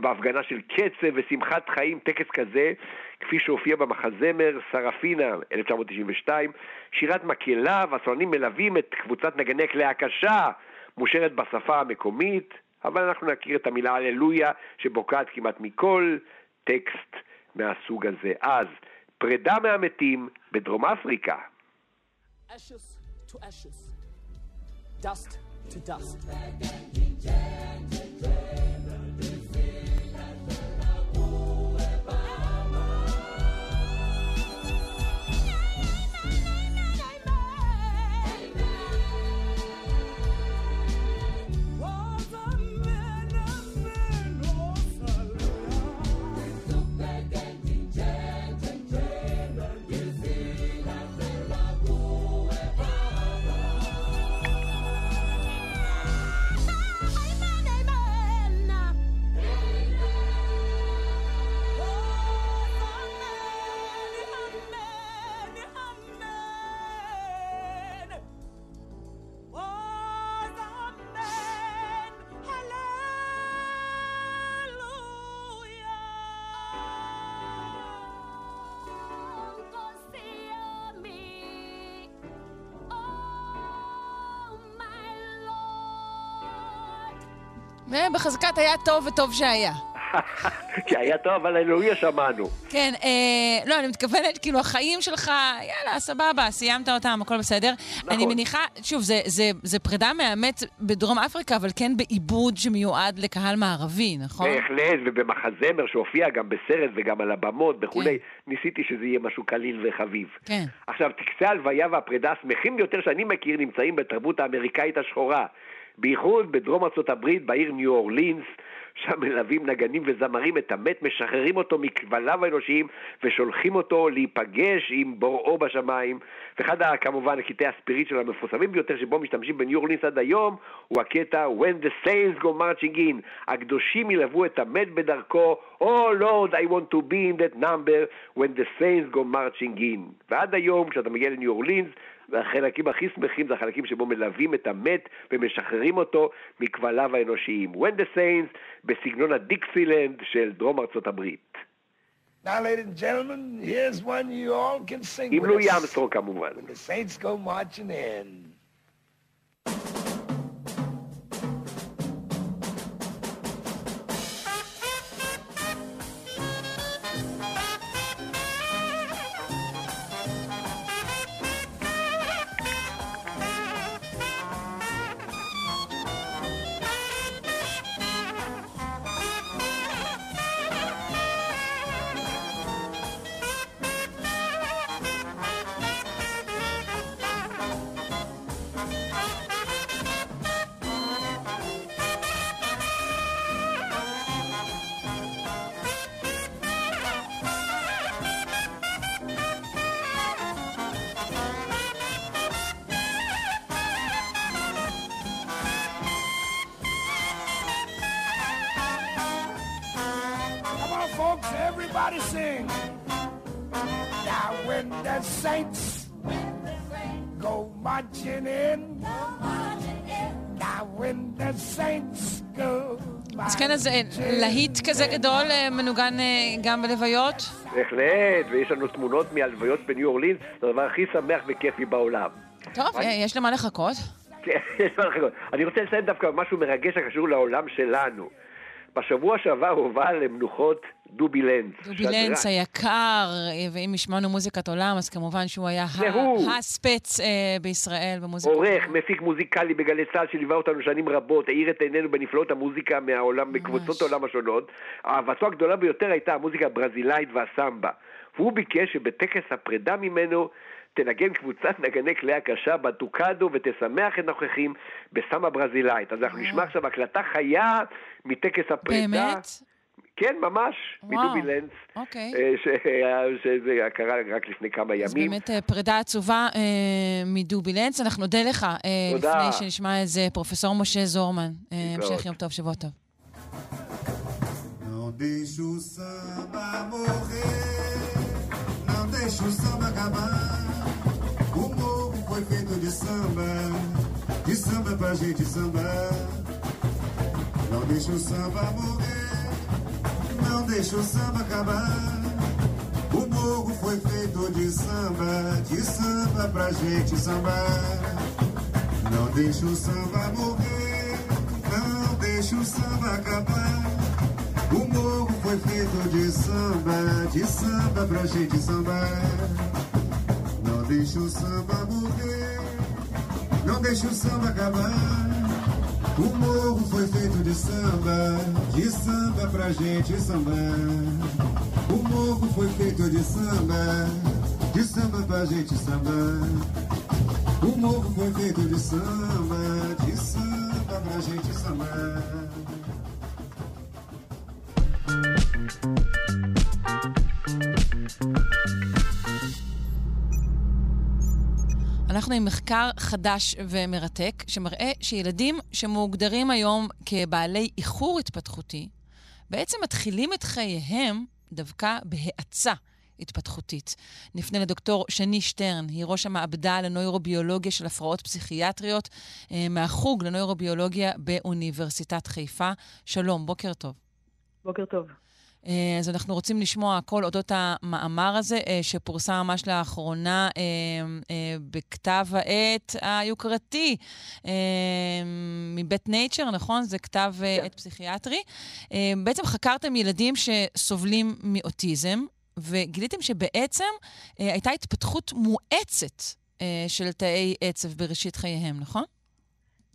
בהפגנה של קצב ושמחת חיים, טקס כזה, כפי שהופיע במחזמר סרפינה, 1992, שירת מקהלה והסולנים מלווים את קבוצת נגני כלי הקשה, מושרת בשפה המקומית, אבל אנחנו נכיר את המילה הללויה שבוקעת כמעט מכל טקסט מהסוג הזה. אז, פרידה מהמתים בדרום אפריקה. ashes to ashes, dust to dust. Stand ובחזקת היה טוב וטוב שהיה. כי היה טוב, אבל אלוהיה שמענו. כן, אה, לא, אני מתכוונת, כאילו, החיים שלך, יאללה, סבבה, סיימת אותם, הכל בסדר. נכון. אני מניחה, שוב, זה, זה, זה פרידה מהאמת בדרום אפריקה, אבל כן בעיבוד שמיועד לקהל מערבי, נכון? בהחלט, ובמחזמר שהופיע גם בסרט וגם על הבמות וכולי, ניסיתי שזה יהיה משהו קליל וחביב. כן. עכשיו, טקסי ההלוויה והפרידה השמחים ביותר שאני מכיר נמצאים בתרבות האמריקאית השחורה. בייחוד בדרום ארצות הברית, בעיר ניו אורלינס, שם מלווים נגנים וזמרים את המת, משחררים אותו מכבליו האנושיים ושולחים אותו להיפגש עם בוראו בשמיים. ואחד, כמובן, הקטעי הספיריט של המפורסמים ביותר שבו משתמשים בניו אורלינס עד היום, הוא הקטע When the Saints go marching in. הקדושים ילוו את המת בדרכו, Oh Lord, I want to be in that number when the saints go marching in. ועד היום, כשאתה מגיע לניו אורלינס, והחלקים הכי שמחים זה החלקים שבו מלווים את המת ומשחררים אותו מכבליו האנושיים. When the Saints בסגנון הדיקסילנד של דרום ארצות הברית. Now, ladies and gentlemen, here's one you all can sing עם with לואי כמובן. The saints go marching in. להיט כזה גדול אה, מנוגן אה, גם בלוויות? בהחלט, ויש לנו תמונות מהלוויות בניו אורלינס, זה הדבר הכי שמח וכיפי בעולם. טוב, אה, יש למה לחכות. כן, יש מה לחכות. אני רוצה לציין דווקא משהו מרגש הקשור לעולם שלנו. בשבוע שעבר הובא למנוחות דובי לנץ. דובי לנץ היקר, אה, ואם השמענו מוזיקת עולם, אז כמובן שהוא היה ה-. הספץ אה, בישראל במוזיקת עורך, מפיק מוזיקלי בגלי צה"ל שליווה אותנו שנים רבות, האיר את עינינו בנפלאות המוזיקה מהעולם, בקבוצות העולם השונות. אהבתו הגדולה ביותר הייתה המוזיקה הברזילאית והסמבה. והוא ביקש שבטקס הפרידה ממנו תנגן קבוצת נגני כלי הקשה בטוקדו ותשמח את הנוכחים בסמבה ברזילאית. אז אנחנו נשמע עכשיו הקלטה חיה מטקס הפרידה. באמת? כן, ממש, וואו. מדובי לנץ. אוקיי. אה, ש- שזה קרה רק לפני כמה אז ימים. באמת אה, פרידה עצובה אה, מדובי לנץ. אנחנו נודה לך אה, תודה. לפני שנשמע את זה, פרופסור משה זורמן. אה. המשך יום טוב, שבוע טוב. Não deixa o samba morrer, não deixa o samba acabar. Foi feito de samba, de samba pra gente sambar. Não deixa o samba morrer, não deixa o samba acabar. O morro foi feito de samba, de samba pra gente sambar. Não deixa o samba morrer, não deixa o samba acabar. O morro foi feito de samba, de samba pra gente sambar. Não deixa o samba morrer, não deixa o samba acabar. O morro foi feito de samba, de samba pra gente sambar. O morro foi feito de samba, de samba pra gente sambar. O morro foi feito de samba, de samba pra gente sambar. אנחנו עם מחקר חדש ומרתק, שמראה שילדים שמוגדרים היום כבעלי איחור התפתחותי, בעצם מתחילים את חייהם דווקא בהאצה התפתחותית. נפנה לדוקטור שני שטרן, היא ראש המעבדה לנוירוביולוגיה של הפרעות פסיכיאטריות אה, מהחוג לנוירוביולוגיה באוניברסיטת חיפה. שלום, בוקר טוב. בוקר טוב. אה, אז אנחנו רוצים לשמוע הכל אודות המאמר הזה, אה, שפורסם ממש לאחרונה אה, בכתב העת היוקרתי מבית נייצ'ר, נכון? זה כתב כן. עת פסיכיאטרי. בעצם חקרתם ילדים שסובלים מאוטיזם, וגיליתם שבעצם הייתה התפתחות מואצת של תאי עצב בראשית חייהם, נכון?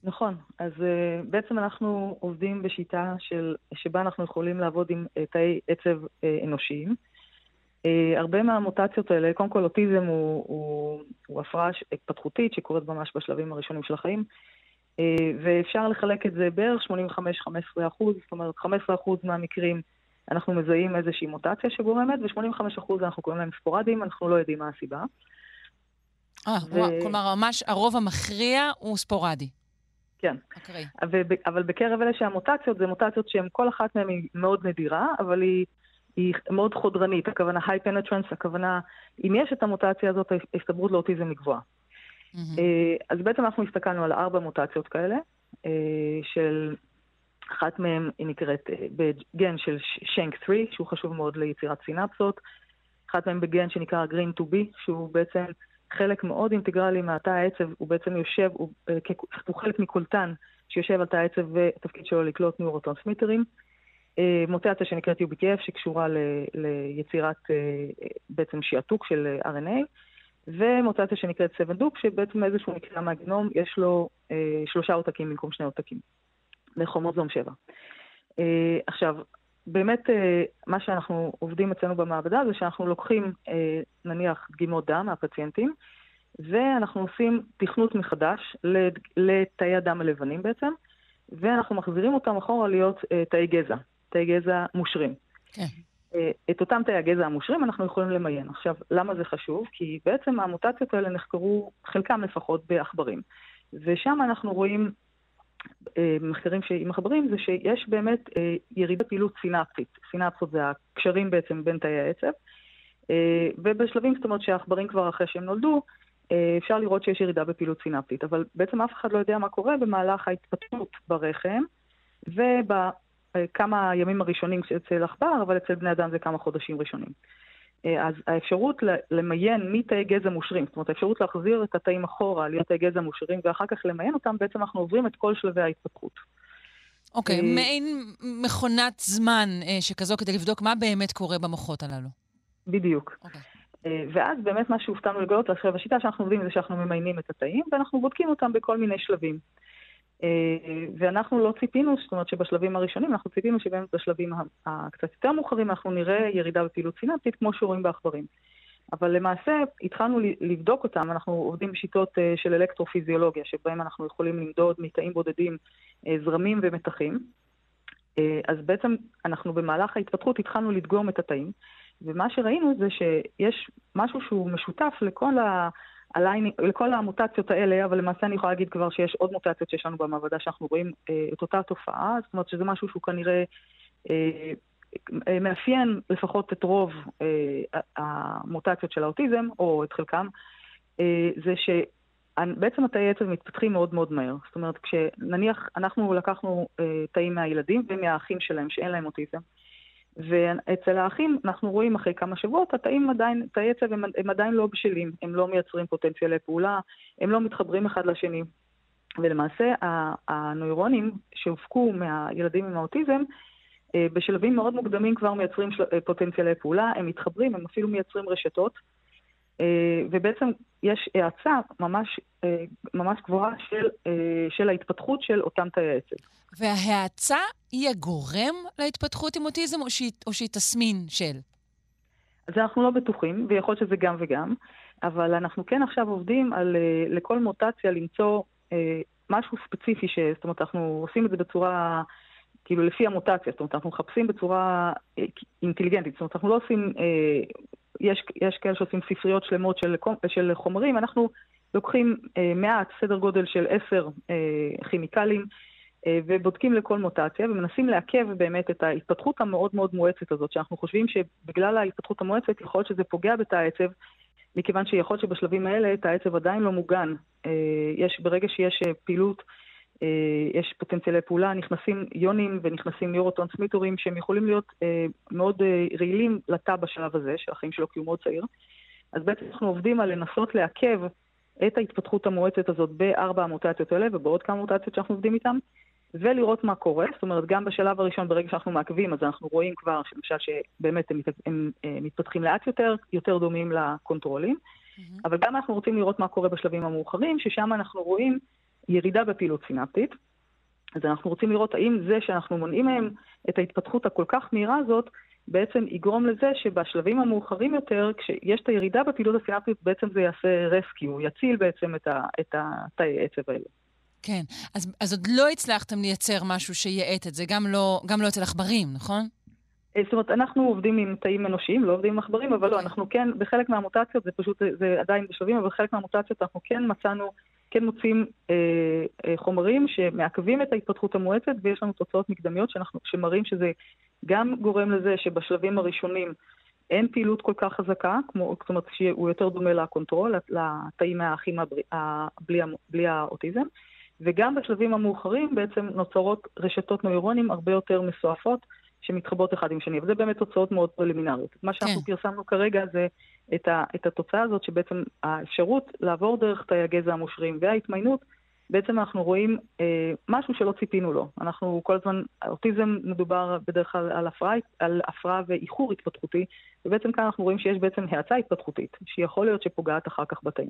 נכון. אז uh, בעצם אנחנו עובדים בשיטה של, שבה אנחנו יכולים לעבוד עם uh, תאי עצב uh, אנושיים. Uh, הרבה מהמוטציות האלה, קודם כל אוטיזם הוא, הוא, הוא הפרעה התפתחותית שקורית ממש בשלבים הראשונים של החיים, uh, ואפשר לחלק את זה בערך 85-15 אחוז, זאת אומרת 15 אחוז מהמקרים אנחנו מזהים איזושהי מוטציה שגורמת, ו-85 אחוז אנחנו קוראים להם ספורדיים, אנחנו לא יודעים מה הסיבה. אה, ו... כלומר, ממש הרוב המכריע הוא ספורדי. כן. אקראי. אבל, אבל בקרב אלה שהמוטציות, זה מוטציות שהן, כל אחת מהן היא מאוד נדירה, אבל היא, היא מאוד חודרנית. הכוונה high penetrance, הכוונה, אם יש את המוטציה הזאת, ההסתברות לאוטיזם היא גבוהה. Mm-hmm. אז בעצם אנחנו הסתכלנו על ארבע מוטציות כאלה, אה, של... אחת מהן היא נקראת אה, בגן של שנק 3, שהוא חשוב מאוד ליצירת סינפסות. אחת מהן בגן שנקרא Green to be, שהוא בעצם חלק מאוד אינטגרלי מהתא העצב, הוא בעצם יושב, הוא, אה, הוא חלק מקולטן שיושב על תא העצב ותפקיד שלו לקלוט נורוטרנסמיטרים. אה, מוטציה שנקראת UBTF שקשורה ל, ליצירת אה, בעצם שעתוק של RNA, ומוטציה שנקראת 7 דוק, שבעצם איזשהו מקרה מהגנום יש לו שלושה עותקים במקום שני עותקים, לכרומוזום 7. עכשיו, באמת, אה, מה שאנחנו עובדים אצלנו במעבדה זה שאנחנו לוקחים, אה, נניח, דגימות דם מהפציינטים, ואנחנו עושים תכנות מחדש לתאי הדם הלבנים בעצם, ואנחנו מחזירים אותם אחורה להיות אה, תאי גזע, תאי גזע מושרים. כן. את אותם תאי הגזע המושרים אנחנו יכולים למיין. עכשיו, למה זה חשוב? כי בעצם המוטציות האלה נחקרו, חלקם לפחות, בעכברים. ושם אנחנו רואים מחקרים שמחברים זה שיש באמת אה, ירידה פעילות סינפטית. סינפסות זה הקשרים בעצם בין תאי העצב. אה, ובשלבים, זאת אומרת שהעכברים כבר אחרי שהם נולדו, אפשר לראות שיש ירידה בפעילות סינפטית. אבל בעצם אף אחד לא יודע מה קורה במהלך ההתפתחות ברחם ובכמה הימים הראשונים אצל עכבר, אבל אצל בני אדם זה כמה חודשים ראשונים. אה, אז האפשרות למיין מתאי גזע מושרים, זאת אומרת האפשרות להחזיר את התאים אחורה להיות תאי גזע מושרים ואחר כך למיין אותם, בעצם אנחנו עוברים את כל שלבי ההתפתחות. אוקיי, okay, אה, מעין מכונת זמן אה, שכזו כדי לבדוק מה באמת קורה במוחות הללו. בדיוק. Okay. אוקיי. ואז באמת מה שהופתענו לגלות, עכשיו השיטה שאנחנו עובדים זה שאנחנו ממיינים את התאים ואנחנו בודקים אותם בכל מיני שלבים. אה, ואנחנו לא ציפינו, זאת אומרת שבשלבים הראשונים, אנחנו ציפינו שבאמת בשלבים הקצת יותר מאוחרים אנחנו נראה ירידה בפעילות סינפטית כמו שרואים בעכברים. אבל למעשה התחלנו לבדוק אותם, אנחנו עובדים בשיטות אה, של אלקטרופיזיולוגיה, שבהם אנחנו יכולים למדוד מתאים בודדים אה, זרמים ומתחים. אז בעצם אנחנו במהלך ההתפתחות התחלנו לדגום את התאים, ומה שראינו זה שיש משהו שהוא משותף לכל ה... ה lining, לכל המוטציות האלה, אבל למעשה אני יכולה להגיד כבר שיש עוד מוטציות שיש לנו במעבדה שאנחנו רואים אה, את אותה תופעה, זאת אומרת שזה משהו שהוא כנראה אה, אה, מאפיין לפחות את רוב אה, המוטציות של האוטיזם, או את חלקם, אה, זה שבעצם התאי עצב מתפתחים מאוד מאוד מהר. זאת אומרת, כשנניח אנחנו לקחנו אה, תאים מהילדים ומהאחים שלהם שאין להם אוטיזם, ואצל האחים אנחנו רואים אחרי כמה שבועות, התאים עדיין, תאי עצב הם, הם עדיין לא בשלים, הם לא מייצרים פוטנציאלי פעולה, הם לא מתחברים אחד לשני. ולמעשה הנוירונים שהופקו מהילדים עם האוטיזם, אה, בשלבים מאוד מוקדמים כבר מייצרים אה, פוטנציאלי פעולה, הם מתחברים, הם אפילו מייצרים רשתות, ובעצם יש האצה ממש, ממש גבוהה של, של ההתפתחות של אותם תאי עצב. וההאצה היא הגורם להתפתחות עם אוטיזם, או שהיא, או שהיא תסמין של? אז אנחנו לא בטוחים, ויכול להיות שזה גם וגם, אבל אנחנו כן עכשיו עובדים על אה, לכל מוטציה למצוא אה, משהו ספציפי, ש... זאת אומרת, אנחנו עושים את זה בצורה, כאילו לפי המוטציה, זאת אומרת, אנחנו מחפשים בצורה אה, אינטליגנטית, זאת אומרת, אנחנו לא עושים, אה, יש, יש כאלה שעושים ספריות שלמות של, של חומרים, אנחנו לוקחים אה, מעט, סדר גודל של עשר אה, כימיקלים, אה, ובודקים לכל מוטציה ומנסים לעכב באמת את ההתפתחות המאוד מאוד מואצת הזאת, שאנחנו חושבים שבגלל ההתפתחות המואצת יכול להיות שזה פוגע בתא העצב, מכיוון שיכול להיות שבשלבים האלה תא העצב עדיין לא מוגן. אה, יש, ברגע שיש אה, פעילות יש פוטנציאלי פעולה, נכנסים יונים ונכנסים ניורוטרנסמיטורים שהם יכולים להיות אה, מאוד אה, רעילים לתא בשלב הזה, של החיים שלו כי הוא מאוד צעיר. אז בעצם אנחנו עובדים על לנסות לעכב את ההתפתחות המואצת הזאת בארבע המוטציות האלה ובעוד כמה מוטציות שאנחנו עובדים איתן, ולראות מה קורה. זאת אומרת, גם בשלב הראשון, ברגע שאנחנו מעכבים, אז אנחנו רואים כבר, למשל, שבאמת הם, הם, הם מתפתחים לאט יותר, יותר דומים ל controls. Mm-hmm. אבל גם אנחנו רוצים לראות מה קורה בשלבים המאוחרים, ששם אנחנו רואים ירידה בפעילות סינפטית. אז אנחנו רוצים לראות האם זה שאנחנו מונעים מהם את ההתפתחות הכל כך מהירה הזאת, בעצם יגרום לזה שבשלבים המאוחרים יותר, כשיש את הירידה בפעילות הסינפטית, בעצם זה יעשה רסקיו, יציל בעצם את התאי עצב האלה. כן, אז, אז עוד לא הצלחתם לייצר משהו שיאט את זה, גם לא, גם לא אצל עכברים, נכון? אה, זאת אומרת, אנחנו עובדים עם תאים אנושיים, לא עובדים עם עכברים, אבל לא, אוקיי. אנחנו כן, בחלק מהמוטציות, זה פשוט, זה עדיין בשלבים, אבל בחלק מהמוטציות אנחנו כן מצאנו, כן מוצאים אה, אה, חומרים שמעכבים את ההתפתחות המואצת, ויש לנו תוצאות מקדמיות שאנחנו, שמראים שזה גם גורם לזה שבשלבים הראשונים אין פעילות כל כך חזקה, כמו, זאת אומרת שהוא יותר דומה לקונטרול, לתאים מהאחים בלי, בלי האוטיזם, וגם בשלבים המאוחרים בעצם נוצרות רשתות נוירונים הרבה יותר מסועפות. שמתחברות אחד עם שני, וזה באמת תוצאות מאוד פרלימינריות. מה שאנחנו כן. פרסמנו כרגע זה את, ה, את התוצאה הזאת, שבעצם האפשרות לעבור דרך תאי הגזע המושרים וההתמיינות, בעצם אנחנו רואים אה, משהו שלא ציפינו לו. אנחנו כל הזמן, אוטיזם מדובר בדרך כלל על הפרעה, על הפרעה ואיחור התפתחותי, ובעצם כאן אנחנו רואים שיש בעצם האצה התפתחותית, שיכול להיות שפוגעת אחר כך בתאים.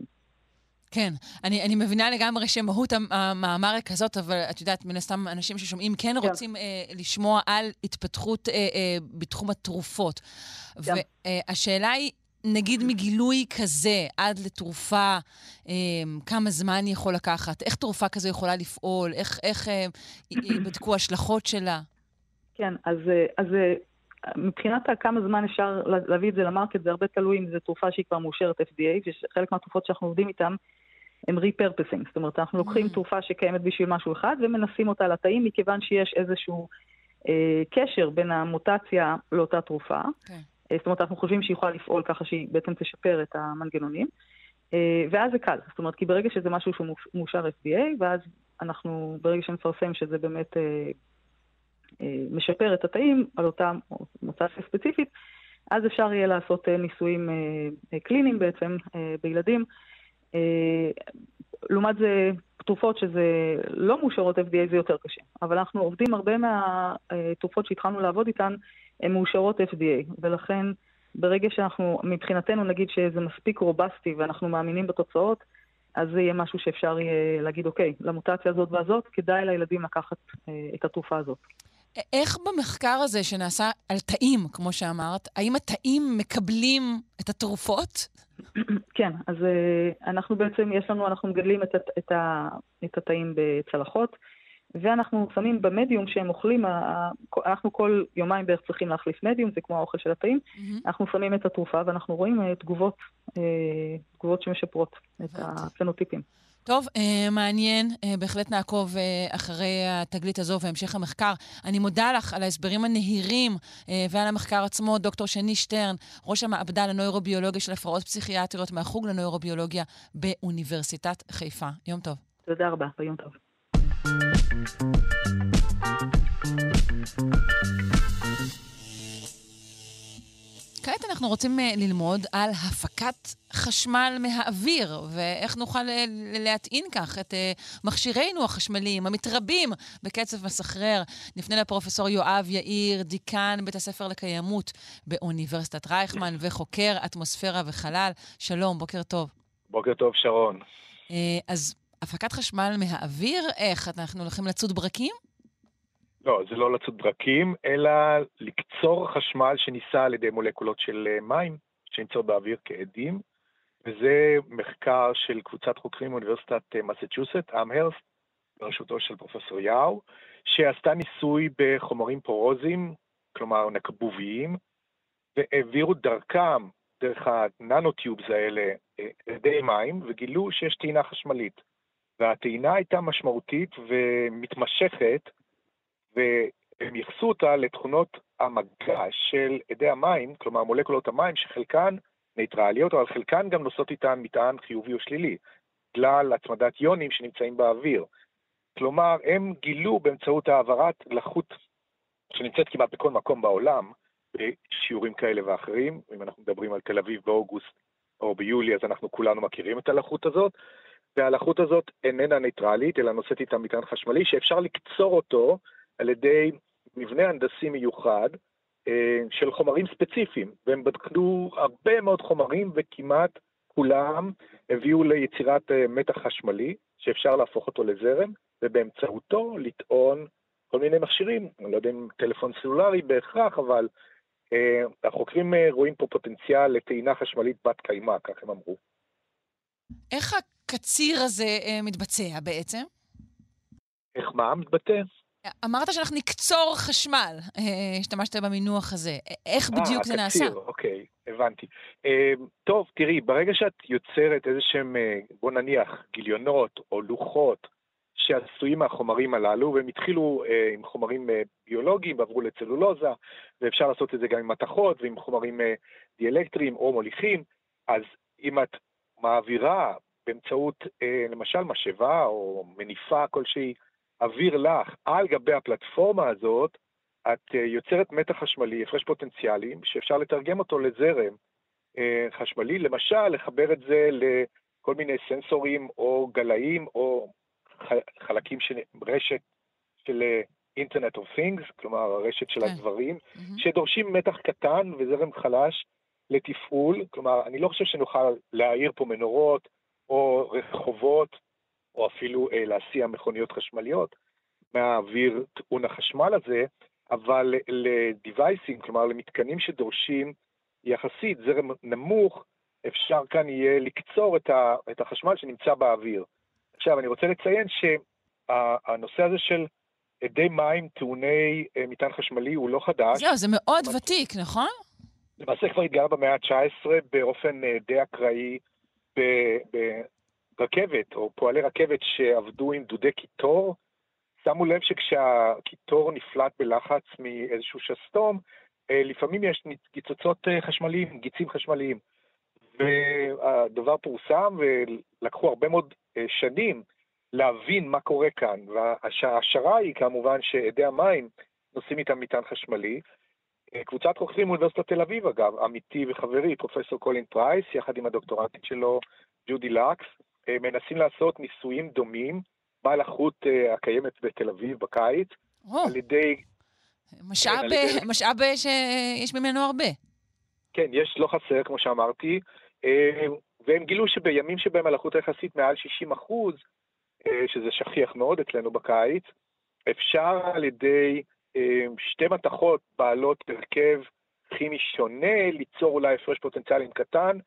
כן, אני, אני מבינה לגמרי שמהות המאמר היא כזאת, אבל את יודעת, מן הסתם אנשים ששומעים כן, כן. רוצים אה, לשמוע על התפתחות אה, אה, בתחום התרופות. כן. והשאלה היא, נגיד מגילוי כזה עד לתרופה, אה, כמה זמן יכול לקחת? איך תרופה כזו יכולה לפעול? איך, איך אה, בדקו השלכות שלה? כן, אז, אה, אז אה, מבחינת כמה זמן אפשר להביא את זה ל market, זה הרבה תלוי אם זו תרופה שהיא כבר מאושרת FDA, וחלק מהתרופות שאנחנו עובדים איתן הם repurposing. זאת אומרת, אנחנו לוקחים mm. תרופה שקיימת בשביל משהו אחד ומנסים אותה לתאים, מכיוון שיש איזשהו אה, קשר בין המוטציה לאותה תרופה. Okay. אה, זאת אומרת, אנחנו חושבים שהיא יכולה לפעול ככה שהיא בעצם תשפר את המנגנונים. אה, ואז זה קל, זאת אומרת, כי ברגע שזה משהו שהוא מאושר FDA, ואז אנחנו, ברגע שנפרסם שזה באמת אה, משפר את התאים על אותה מוטציה ספציפית, אז אפשר יהיה לעשות ניסויים קליניים בעצם בילדים. לעומת זה, תרופות שזה לא מאושרות FDA זה יותר קשה. אבל אנחנו עובדים, הרבה מהתרופות שהתחלנו לעבוד איתן, הן מאושרות FDA, ולכן ברגע שאנחנו, מבחינתנו נגיד שזה מספיק רובסטי ואנחנו מאמינים בתוצאות, אז זה יהיה משהו שאפשר יהיה להגיד, אוקיי, למוטציה הזאת והזאת, כדאי לילדים לקחת את התרופה הזאת. איך במחקר הזה שנעשה על תאים, כמו שאמרת, האם התאים מקבלים את התרופות? כן, אז uh, אנחנו בעצם, יש לנו, אנחנו מגדלים את, את, את התאים בצלחות, ואנחנו שמים במדיום שהם אוכלים, אנחנו כל יומיים בערך צריכים להחליף מדיום, זה כמו האוכל של התאים, mm-hmm. אנחנו שמים את התרופה ואנחנו רואים uh, תגובות, uh, תגובות שמשפרות את הפנוטיפים. טוב, אה, מעניין, אה, בהחלט נעקוב אה, אחרי התגלית הזו והמשך המחקר. אני מודה לך על ההסברים הנהירים אה, ועל המחקר עצמו, דוקטור שני שטרן, ראש המעבדה לנוירוביולוגיה של הפרעות פסיכיאטריות מהחוג לנוירוביולוגיה באוניברסיטת חיפה. יום טוב. תודה רבה, ויום טוב. כעת אנחנו רוצים אה, ללמוד על הפקת חשמל מהאוויר, ואיך נוכל אה, להטעין כך את אה, מכשירינו החשמליים, המתרבים בקצב מסחרר. נפנה לפרופסור יואב יאיר, דיקן בית הספר לקיימות באוניברסיטת רייכמן וחוקר אטמוספירה וחלל. שלום, בוקר טוב. בוקר טוב, שרון. אז הפקת חשמל מהאוויר, איך? אנחנו הולכים לצוד ברקים? לא, זה לא לצוד ברקים, אלא לקצור חשמל שנישא על ידי מולקולות של אה, מים שנמצאות באוויר כעדים, וזה מחקר של קבוצת חוקרים מאוניברסיטת אה, מסצ'וסט, אמהרסט, בראשותו של פרופסור יאו, שעשתה ניסוי בחומרים פורוזיים, כלומר נקבוביים, והעבירו דרכם, דרך הננוטיובס האלה, אה, מים, וגילו שיש טעינה חשמלית. והטעינה הייתה משמעותית ומתמשכת והם ייחסו אותה לתכונות המגע של אדי המים, כלומר מולקולות המים, שחלקן ניטרליות, אבל חלקן גם נושאות איתן מטען חיובי או שלילי, בגלל הצמדת יונים שנמצאים באוויר. כלומר, הם גילו באמצעות העברת לחות שנמצאת כמעט בכל מקום בעולם, בשיעורים כאלה ואחרים, אם אנחנו מדברים על תל אביב באוגוסט או ביולי, אז אנחנו כולנו מכירים את הלחות הזאת, והלחות הזאת איננה ניטרלית, אלא נושאת איתה מטען חשמלי, שאפשר לקצור אותו על ידי מבנה הנדסי מיוחד אה, של חומרים ספציפיים, והם בדקו הרבה מאוד חומרים וכמעט כולם הביאו ליצירת אה, מתח חשמלי, שאפשר להפוך אותו לזרם, ובאמצעותו לטעון כל מיני מכשירים, אני לא יודע אם טלפון סלולרי בהכרח, אבל אה, החוקרים אה, רואים פה פוטנציאל לטעינה חשמלית בת קיימא, כך הם אמרו. איך הקציר הזה אה, מתבצע בעצם? איך מה מתבטא? אמרת שאנחנו נקצור חשמל, אה, השתמשת במינוח הזה. איך אה, בדיוק זה נעשה? הקציר, אוקיי, הבנתי. אה, טוב, תראי, ברגע שאת יוצרת איזה שהם, אה, בוא נניח, גיליונות או לוחות שעשויים מהחומרים הללו, והם התחילו אה, עם חומרים אה, ביולוגיים ועברו לצלולוזה, ואפשר לעשות את זה גם עם מתכות ועם חומרים אה, דיאלקטריים או מוליכים, אז אם את מעבירה באמצעות אה, למשל משאבה או מניפה כלשהי, אוויר לך על גבי הפלטפורמה הזאת, את אה, יוצרת מתח חשמלי, הפרש פוטנציאלים, שאפשר לתרגם אותו לזרם אה, חשמלי, למשל לחבר את זה לכל מיני סנסורים או גלאים או חלקים של רשת של אינטרנט אוף תינגס, כלומר הרשת של הדברים, שדורשים מתח קטן וזרם חלש לתפעול, כלומר אני לא חושב שנוכל להאיר פה מנורות או רחובות או אפילו אה, להסיע מכוניות חשמליות מהאוויר טעון החשמל הזה, אבל לדיווייסים, כלומר למתקנים שדורשים יחסית זרם נמוך, אפשר כאן יהיה לקצור את, ה, את החשמל שנמצא באוויר. עכשיו, אני רוצה לציין שהנושא הזה של אדי מים טעוני אה, מטען חשמלי הוא לא חדש. זהו, זה מאוד ותיק, נכון? למעשה כבר התגלה במאה ה-19 באופן אה, די אקראי ברכבת, או פועלי רכבת שעבדו עם דודי קיטור, שמו לב שכשהקיטור נפלט בלחץ מאיזשהו שסתום, אה, לפעמים יש ניצוצות חשמליים, גיצים חשמליים. והדבר פורסם ולקחו הרבה מאוד אה, שנים להבין מה קורה כאן, וההשערה היא כמובן שאדי המים נושאים איתם מטען חשמלי. אה, קבוצת חוקרים מאוניברסיטת תל אביב, אגב, עמיתי וחברי, פרופסור קולין פרייס, יחד עם הדוקטורטית שלו, ג'ודי לקס, אה, מנסים לעשות ניסויים דומים בלחות הקיימת בתל אביב בקיץ, או, על ידי... משאב, כן, על ידי- משאב שיש ממנו הרבה. כן, יש לא חסר, כמו שאמרתי, אה, והם גילו שבימים שבהם הלחות היחסית מעל 60 אחוז, אה, שזה שכיח מאוד אצלנו בקיץ, אפשר על ידי אה, שתי מתכות בעלות הרכב כימי שונה ליצור אולי הפרש פוטנציאלים קטן,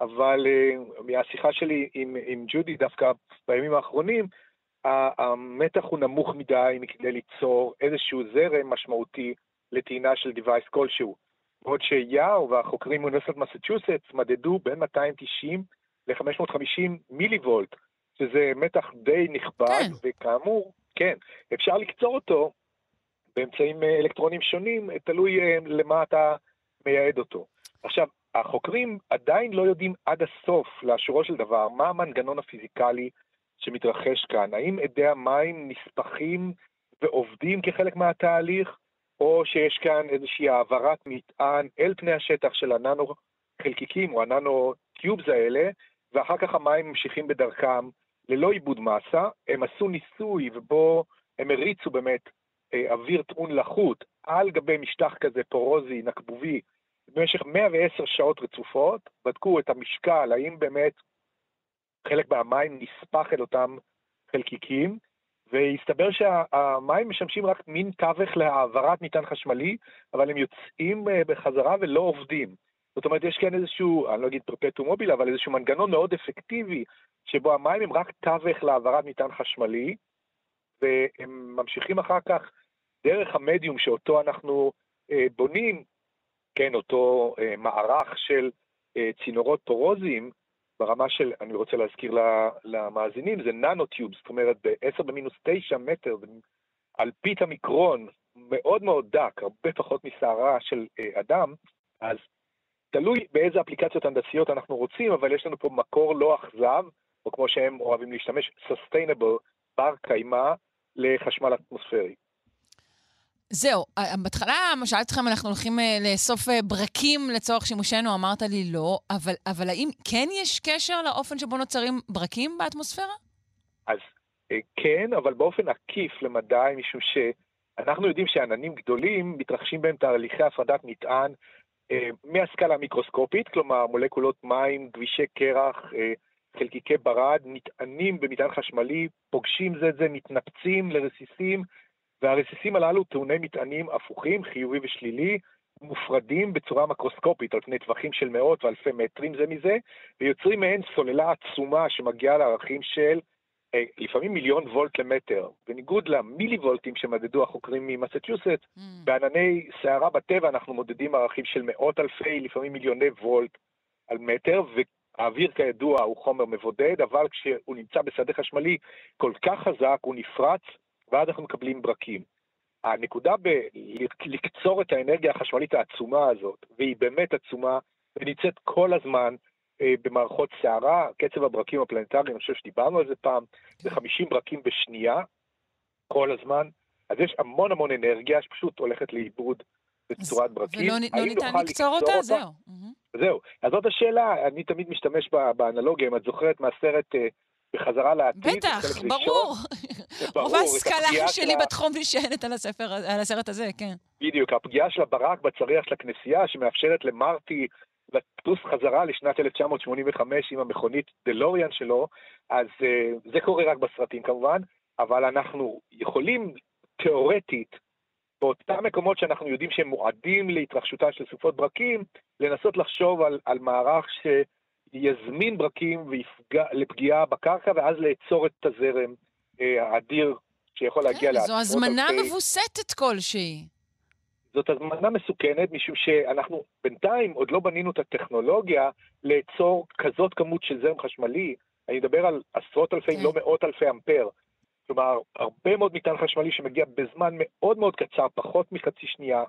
אבל אה, מהשיחה שלי עם, עם ג'ודי דווקא בימים האחרונים, המתח הוא נמוך מדי מכדי ליצור איזשהו זרם משמעותי לטעינה של device כלשהו. בעוד שיאו והחוקרים מאוניברסיטת מסצ'וסטס מדדו בין 290 ל-550 מילי וולט, שזה מתח די נכבד, כן. וכאמור, כן, אפשר לקצור אותו באמצעים אה, אלקטרונים שונים, תלוי אה, למה אתה מייעד אותו. עכשיו, החוקרים עדיין לא יודעים עד הסוף, לאשורו של דבר, מה המנגנון הפיזיקלי שמתרחש כאן. האם אדי המים נספחים ועובדים כחלק מהתהליך, או שיש כאן איזושהי העברת מטען אל פני השטח של הננו חלקיקים או הננו טיובס האלה, ואחר כך המים ממשיכים בדרכם ללא עיבוד מסה. הם עשו ניסוי ובו הם הריצו באמת אה, אוויר טעון לחות על גבי משטח כזה פורוזי, נקבובי, במשך 110 שעות רצופות, בדקו את המשקל, האם באמת חלק מהמים נספח אל אותם חלקיקים, והסתבר שהמים משמשים רק מין תווך להעברת מטען חשמלי, אבל הם יוצאים אה, בחזרה ולא עובדים. זאת אומרת, יש כאן איזשהו, אני לא אגיד פרפטו מוביל, אבל איזשהו מנגנון מאוד אפקטיבי, שבו המים הם רק תווך להעברת מטען חשמלי, והם ממשיכים אחר כך דרך המדיום שאותו אנחנו אה, בונים, כן, אותו אה, מערך של אה, צינורות פורוזיים, ברמה של, אני רוצה להזכיר למאזינים, זה ננו-טיוב, זאת אומרת ב-10 במינוס 9 מטר, על פית המיקרון, מאוד מאוד דק, הרבה פחות משערה של אה, אדם, אז תלוי באיזה אפליקציות הנדסיות אנחנו רוצים, אבל יש לנו פה מקור לא אכזב, או כמו שהם אוהבים להשתמש, sustainable, בר קיימא, לחשמל אטמוספרי. זהו, אה, בהתחלה שאלתי אתכם, אנחנו הולכים אה, לאסוף אה, ברקים לצורך שימושנו, אמרת לי לא, אבל, אבל האם כן יש קשר לאופן שבו נוצרים ברקים באטמוספירה? אז כן, אבל באופן עקיף למדי, משום שאנחנו יודעים שעננים גדולים, מתרחשים בהם תהליכי הפרדת מטען מהסקאלה המיקרוסקופית, כלומר מולקולות מים, גבישי קרח, חלקיקי ברד, נטענים במטען חשמלי, פוגשים זה את זה, מתנפצים לרסיסים, והרסיסים הללו טעוני מטענים הפוכים, חיובי ושלילי, מופרדים בצורה מקרוסקופית על פני טווחים של מאות ואלפי מטרים זה מזה, ויוצרים מהן סוללה עצומה שמגיעה לערכים של אה, לפעמים מיליון וולט למטר. בניגוד למילי וולטים שמדדו החוקרים ממסצ'וסט, mm. בענני סערה בטבע אנחנו מודדים ערכים של מאות אלפי, לפעמים מיליוני וולט על מטר, והאוויר כידוע הוא חומר מבודד, אבל כשהוא נמצא בשדה חשמלי כל כך חזק הוא נפרץ ואז אנחנו מקבלים ברקים. הנקודה בלקצור את האנרגיה החשמלית העצומה הזאת, והיא באמת עצומה, ונמצאת כל הזמן אה, במערכות סערה, קצב הברקים הפלנטריים, אני חושב שדיברנו על זה פעם, זה 50 ברקים בשנייה, כל הזמן. אז יש המון המון אנרגיה שפשוט הולכת לאיבוד בצורת ברקים. ולא לא ניתן לקצור אותה? אותה? זהו. זהו. אז זאת השאלה, אני תמיד משתמש באנלוגיה, אם את זוכרת מהסרט אה, בחזרה לעתיד. בטח, ברור. רוב ההשכלה שלי בתחום נשענת על, הספר, על הסרט הזה, כן. בדיוק, הפגיעה של הברק בצריח של הכנסייה, שמאפשרת למרטי לטוס חזרה לשנת 1985 עם המכונית דלוריאן שלו, אז uh, זה קורה רק בסרטים כמובן, אבל אנחנו יכולים תיאורטית, באותם מקומות שאנחנו יודעים שהם מועדים להתרחשותה של סופות ברקים, לנסות לחשוב על, על מערך ש... יזמין ברקים ויפגע לפגיעה בקרקע, ואז לאצור את הזרם אה, האדיר שיכול כן, להגיע אלפי... זו הזמנה אלפי... מבוסתת כלשהי. זאת הזמנה מסוכנת, משום שאנחנו בינתיים עוד לא בנינו את הטכנולוגיה לאצור כזאת כמות של זרם חשמלי. אני מדבר על עשרות אלפי, כן. לא מאות אלפי אמפר. כלומר, הרבה מאוד מטען חשמלי שמגיע בזמן מאוד מאוד קצר, פחות מחצי שנייה.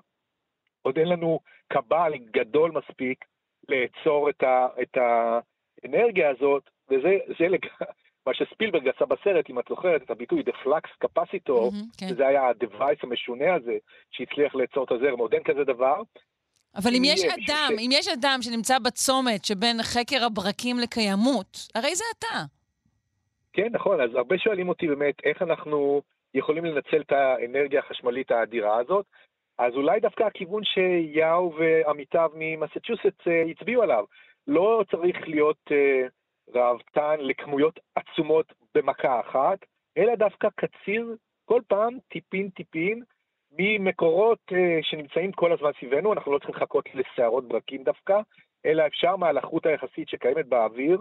עוד אין לנו קבל גדול מספיק לאצור את, ה, את האנרגיה הזאת, וזה לג... מה שספילברג עשה בסרט, אם את זוכרת את הביטוי The Flux Capacitor, mm-hmm, כן. שזה היה ה-device המשונה הזה שהצליח לאצור את הזרם, עוד אין כזה דבר. אבל אם יש אדם, ש... אם יש אדם שנמצא בצומת שבין חקר הברקים לקיימות, הרי זה אתה. כן, נכון, אז הרבה שואלים אותי באמת איך אנחנו יכולים לנצל את האנרגיה החשמלית האדירה הזאת, אז אולי דווקא הכיוון שיאו ועמיתיו ממסצ'וסטס אה, הצביעו עליו. לא צריך להיות uh, ראוותן לכמויות עצומות במכה אחת, אלא דווקא קציר כל פעם טיפין טיפין ממקורות uh, שנמצאים כל הזמן סביבנו, אנחנו לא צריכים לחכות לסערות ברקים דווקא, אלא אפשר מהלחות היחסית שקיימת באוויר,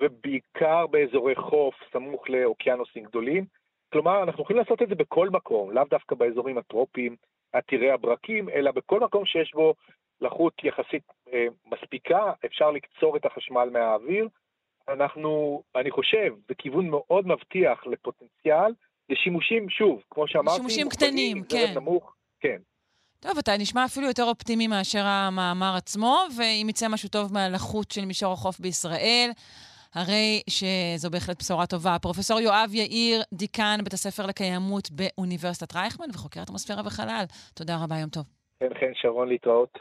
ובעיקר באזורי חוף סמוך לאוקיינוסים גדולים. כלומר, אנחנו יכולים לעשות את זה בכל מקום, לאו דווקא באזורים הטרופיים, עתירי הברקים, אלא בכל מקום שיש בו לחות יחסית אה, מספיקה, אפשר לקצור את החשמל מהאוויר. אנחנו, אני חושב, בכיוון מאוד מבטיח לפוטנציאל לשימושים, שוב, כמו שאמרתי, שימושים קטנים, כן. נמוך, כן. טוב, אתה נשמע אפילו יותר אופטימי מאשר המאמר עצמו, ואם יצא משהו טוב מהלחות של מישור החוף בישראל, הרי שזו בהחלט בשורה טובה. פרופסור יואב יאיר, דיקן בית הספר לקיימות באוניברסיטת רייכמן וחוקר אטמוספירה וחלל. תודה רבה, יום טוב. כן, כן, שרון, להתראות.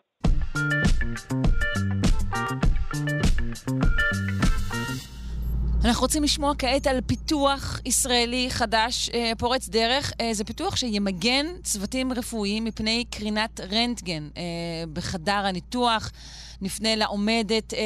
אנחנו רוצים לשמוע כעת על פיתוח ישראלי חדש אה, פורץ דרך. אה, זה פיתוח שימגן צוותים רפואיים מפני קרינת רנטגן אה, בחדר הניתוח. נפנה לעומדת אה,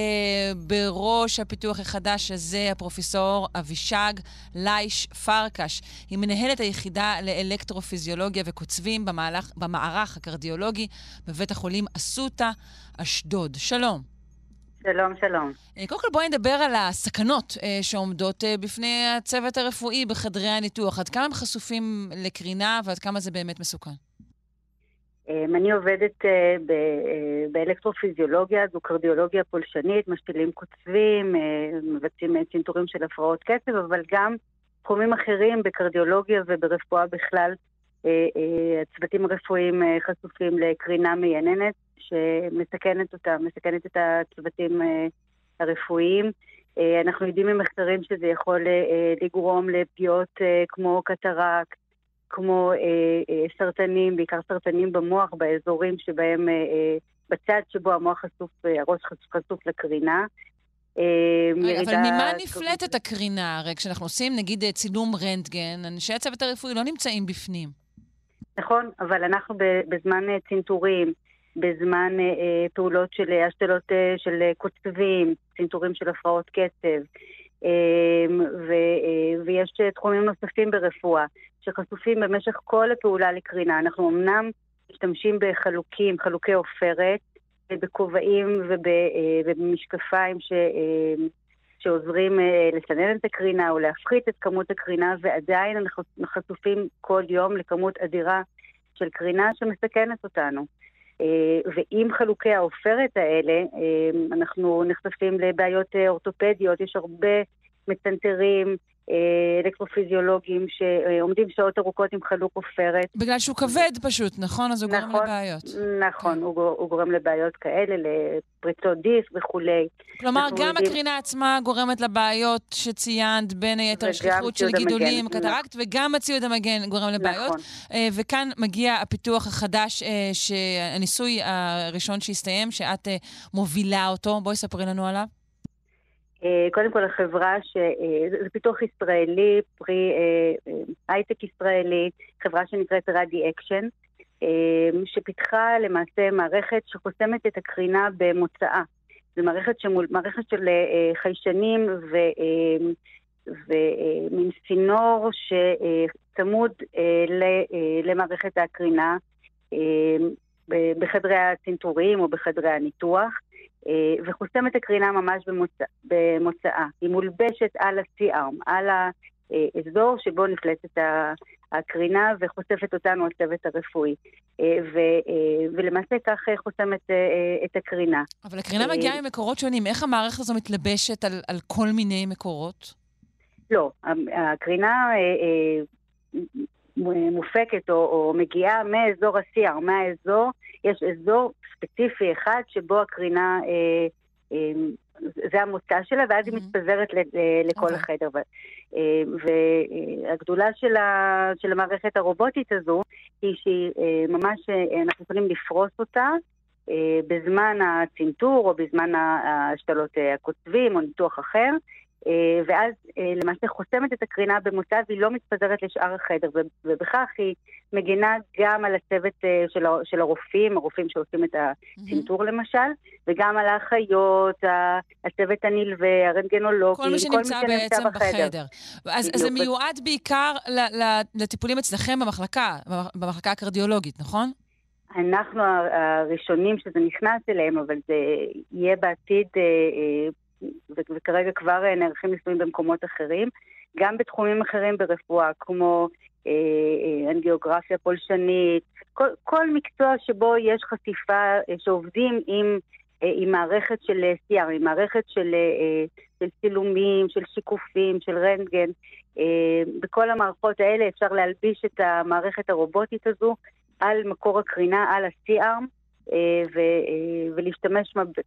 בראש הפיתוח החדש הזה, הפרופסור אבישג לייש פרקש. היא מנהלת היחידה לאלקטרופיזיולוגיה וקוצבים במהלך, במערך הקרדיולוגי בבית החולים אסותא, אשדוד. שלום. שלום, שלום. אה, קודם כל בואי נדבר על הסכנות אה, שעומדות אה, בפני הצוות הרפואי בחדרי הניתוח. עד כמה הם חשופים לקרינה ועד כמה זה באמת מסוכן? אמ, אני עובדת אה, אה, באלקטרופיזיולוגיה, זו קרדיולוגיה פולשנית, משתילים קוצבים, אה, מבצעים צנתורים של הפרעות קצב, אבל גם תחומים אחרים בקרדיולוגיה וברפואה בכלל. הצוותים הרפואיים חשופים לקרינה מייננת שמסכנת אותם, מסכנת את הצוותים הרפואיים. אנחנו יודעים ממחקרים שזה יכול לגרום לפגיעות כמו קטרקט, כמו אה, אה, סרטנים, בעיקר סרטנים במוח, באזורים שבהם, אה, אה, בצד שבו המוח חשוף, הראש חשוף לקרינה. אבל ממה נפלטת הקרינה? הרי כשאנחנו עושים נגיד צילום רנטגן, אנשי הצוות הרפואי לא נמצאים בפנים. נכון, אבל אנחנו בזמן צנתורים, בזמן אה, פעולות של השתלות אה, של קוצבים, צנתורים של הפרעות קצב, אה, ו, אה, ויש תחומים נוספים ברפואה שחשופים במשך כל הפעולה לקרינה. אנחנו אמנם משתמשים בחלוקים, חלוקי עופרת, בכובעים ובמשקפיים ש, שעוזרים לסנן את הקרינה או להפחית את כמות הקרינה, ועדיין אנחנו חשופים כל יום לכמות אדירה של קרינה שמסכנת אותנו. ועם חלוקי העופרת האלה, אנחנו נחשפים לבעיות אורתופדיות, יש הרבה מצנתרים, אה, אלקטרופיזיולוגים שעומדים שעות ארוכות עם חלוק עופרת. בגלל שהוא כבד פשוט, נכון? אז הוא נכון, גורם לבעיות. נכון, כן. הוא, הוא גורם לבעיות כאלה, לפריצות דיסק וכולי. כלומר, גם יודעים... הקרינה עצמה גורמת לבעיות שציינת, בין היתר שכיחות של גידולים, קטרקט, וגם הציוד המגן גורם לבעיות. נכון. אה, וכאן מגיע הפיתוח החדש, אה, הניסוי הראשון שהסתיים, שאת מובילה אותו. בואי ספרי לנו עליו. אה, קודם כל החברה, ש... אה, זה פיתוח ישראלי, פרי אה, הייטק ישראלי, חברה שנקראת רדי אקשן, שפיתחה למעשה מערכת שחוסמת את הקרינה במוצאה. זו מערכת, שמול, מערכת של חיישנים ו, ומין צינור שצמוד למערכת הקרינה בחדרי הצנתורים או בחדרי הניתוח. אה, וחוסם את הקרינה ממש במוצא, במוצאה. היא מולבשת על ה-C-arm, על האזור שבו נפלטת הקרינה וחושפת אותנו הצוות הרפואי. אה, ו, אה, ולמעשה כך חוסמת את הקרינה. אבל הקרינה מגיעה ממקורות שונים. איך המערכת הזו מתלבשת על, על כל מיני מקורות? לא, הקרינה מופקת או, או מגיעה מאזור ה-CR, מהאזור, יש אזור ספציפי אחד שבו הקרינה, אה, אה, זה המוצא שלה, ואז mm-hmm. היא מתפזרת לכל okay. אוקיי. החדר. אה, והגדולה של, ה, של המערכת הרובוטית הזו היא שממש אה, אנחנו יכולים לפרוס אותה. אה, בזמן הצנתור או בזמן השתלות הקוצבים או ניתוח אחר, אה, ואז אה, למעשה חוסמת את הקרינה במוצא והיא לא מתפזרת לשאר החדר, ובכך היא מגינה גם על הצוות אה, של הרופאים, הרופאים שעושים את הצנתור למשל, וגם על האחיות, הצוות הנלווה, הרנטגנולוגים, כל מי שנמצא כל מי שנמצא בעצם בחדר. בחדר. אז, אז זה מיועד בעיקר לטיפולים אצלכם במחלקה, במחלקה הקרדיולוגית, נכון? אנחנו הראשונים שזה נכנס אליהם, אבל זה יהיה בעתיד וכרגע כבר אה, נערכים ניסויים במקומות אחרים, גם בתחומים אחרים ברפואה, כמו אה, אה, אנגיוגרפיה פולשנית, כל, כל מקצוע שבו יש חשיפה, שעובדים עם, עם מערכת של CR, עם מערכת של, של צילומים, של שיקופים, של רנטגן. בכל המערכות האלה אפשר להלביש את המערכת הרובוטית הזו על מקור הקרינה, על ה-C-arm. אה, אה,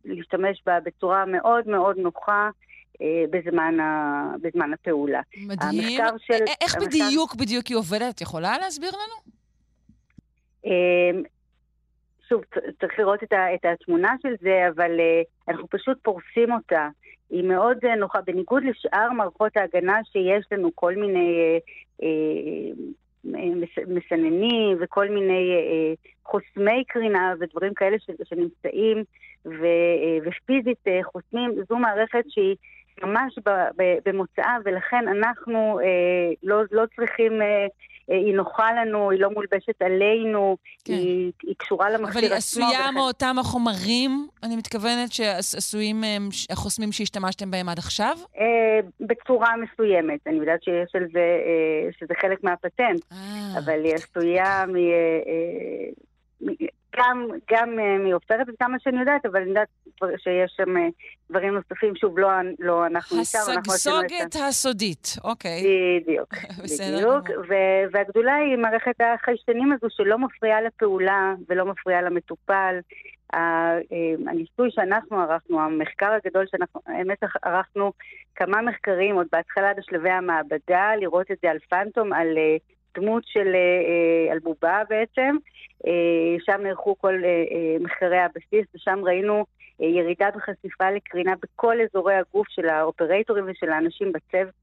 ולהשתמש בה בצורה מאוד מאוד נוחה. אה, בזמן, ה, בזמן הפעולה. מדהים. של, איך המחקר... בדיוק בדיוק היא עובדת? את יכולה להסביר לנו? שוב, צריך לראות את, ה, את התמונה של זה, אבל אנחנו פשוט פורסים אותה. היא מאוד נוחה, בניגוד לשאר מערכות ההגנה שיש לנו, כל מיני מסננים וכל מיני אה, חוסמי קרינה ודברים כאלה שנמצאים אה, ופיזית אה, חוסמים, זו מערכת שהיא ממש במוצאה ולכן אנחנו לא, לא צריכים היא נוחה לנו, היא לא מולבשת עלינו, כן. היא, היא קשורה למכשיר עצמו. אבל היא עשויה ולכן... מאותם החומרים, אני מתכוונת, שעשויים החוסמים שהשתמשתם בהם עד עכשיו? אה, בצורה מסוימת. אני יודעת שיש על זה, אה, שזה חלק מהפטנט, אה, אבל היא עשויה מ... אה, גם, גם אה, מעופרת, כמה שאני יודעת, אבל אני יודעת שיש שם אה, דברים נוספים, שוב, לא, לא אנחנו נשאר, אנחנו עשינו את זה. הסגסוגת הסודית, אוקיי. בדיוק, בדיוק. והגדולה היא מערכת החיישנים הזו שלא מפריעה לפעולה ולא מפריעה למטופל. אה, הניסוי שאנחנו ערכנו, המחקר הגדול שאנחנו, האמת ערכנו כמה מחקרים עוד בהתחלה בשלבי המעבדה, לראות את זה על פנטום, על דמות של על בובה בעצם. שם נערכו כל מחקרי הבסיס, ושם ראינו ירידה בחשיפה לקרינה בכל אזורי הגוף של האופרטורים ושל האנשים בצוות,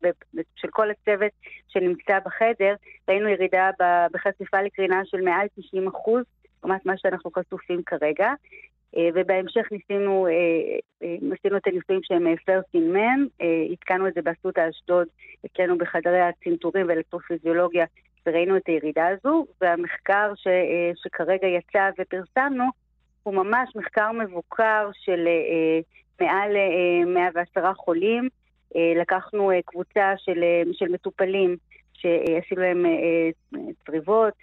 של כל הצוות שנמצא בחדר. ראינו ירידה בחשיפה לקרינה של מעל 90 אחוז, לעומת מה שאנחנו חשופים כרגע. אה, ובהמשך ניסינו, אה, אה, עשינו את הניסויים שהם in man, התקנו את זה באסותא אשדוד, אצלנו בחדרי הצנתורים ואלקטרופיזיולוגיה, וראינו את הירידה הזו, והמחקר ש, שכרגע יצא ופרסמנו, הוא ממש מחקר מבוקר של מעל 110 חולים. לקחנו קבוצה של, של מטופלים שעשינו להם צריבות,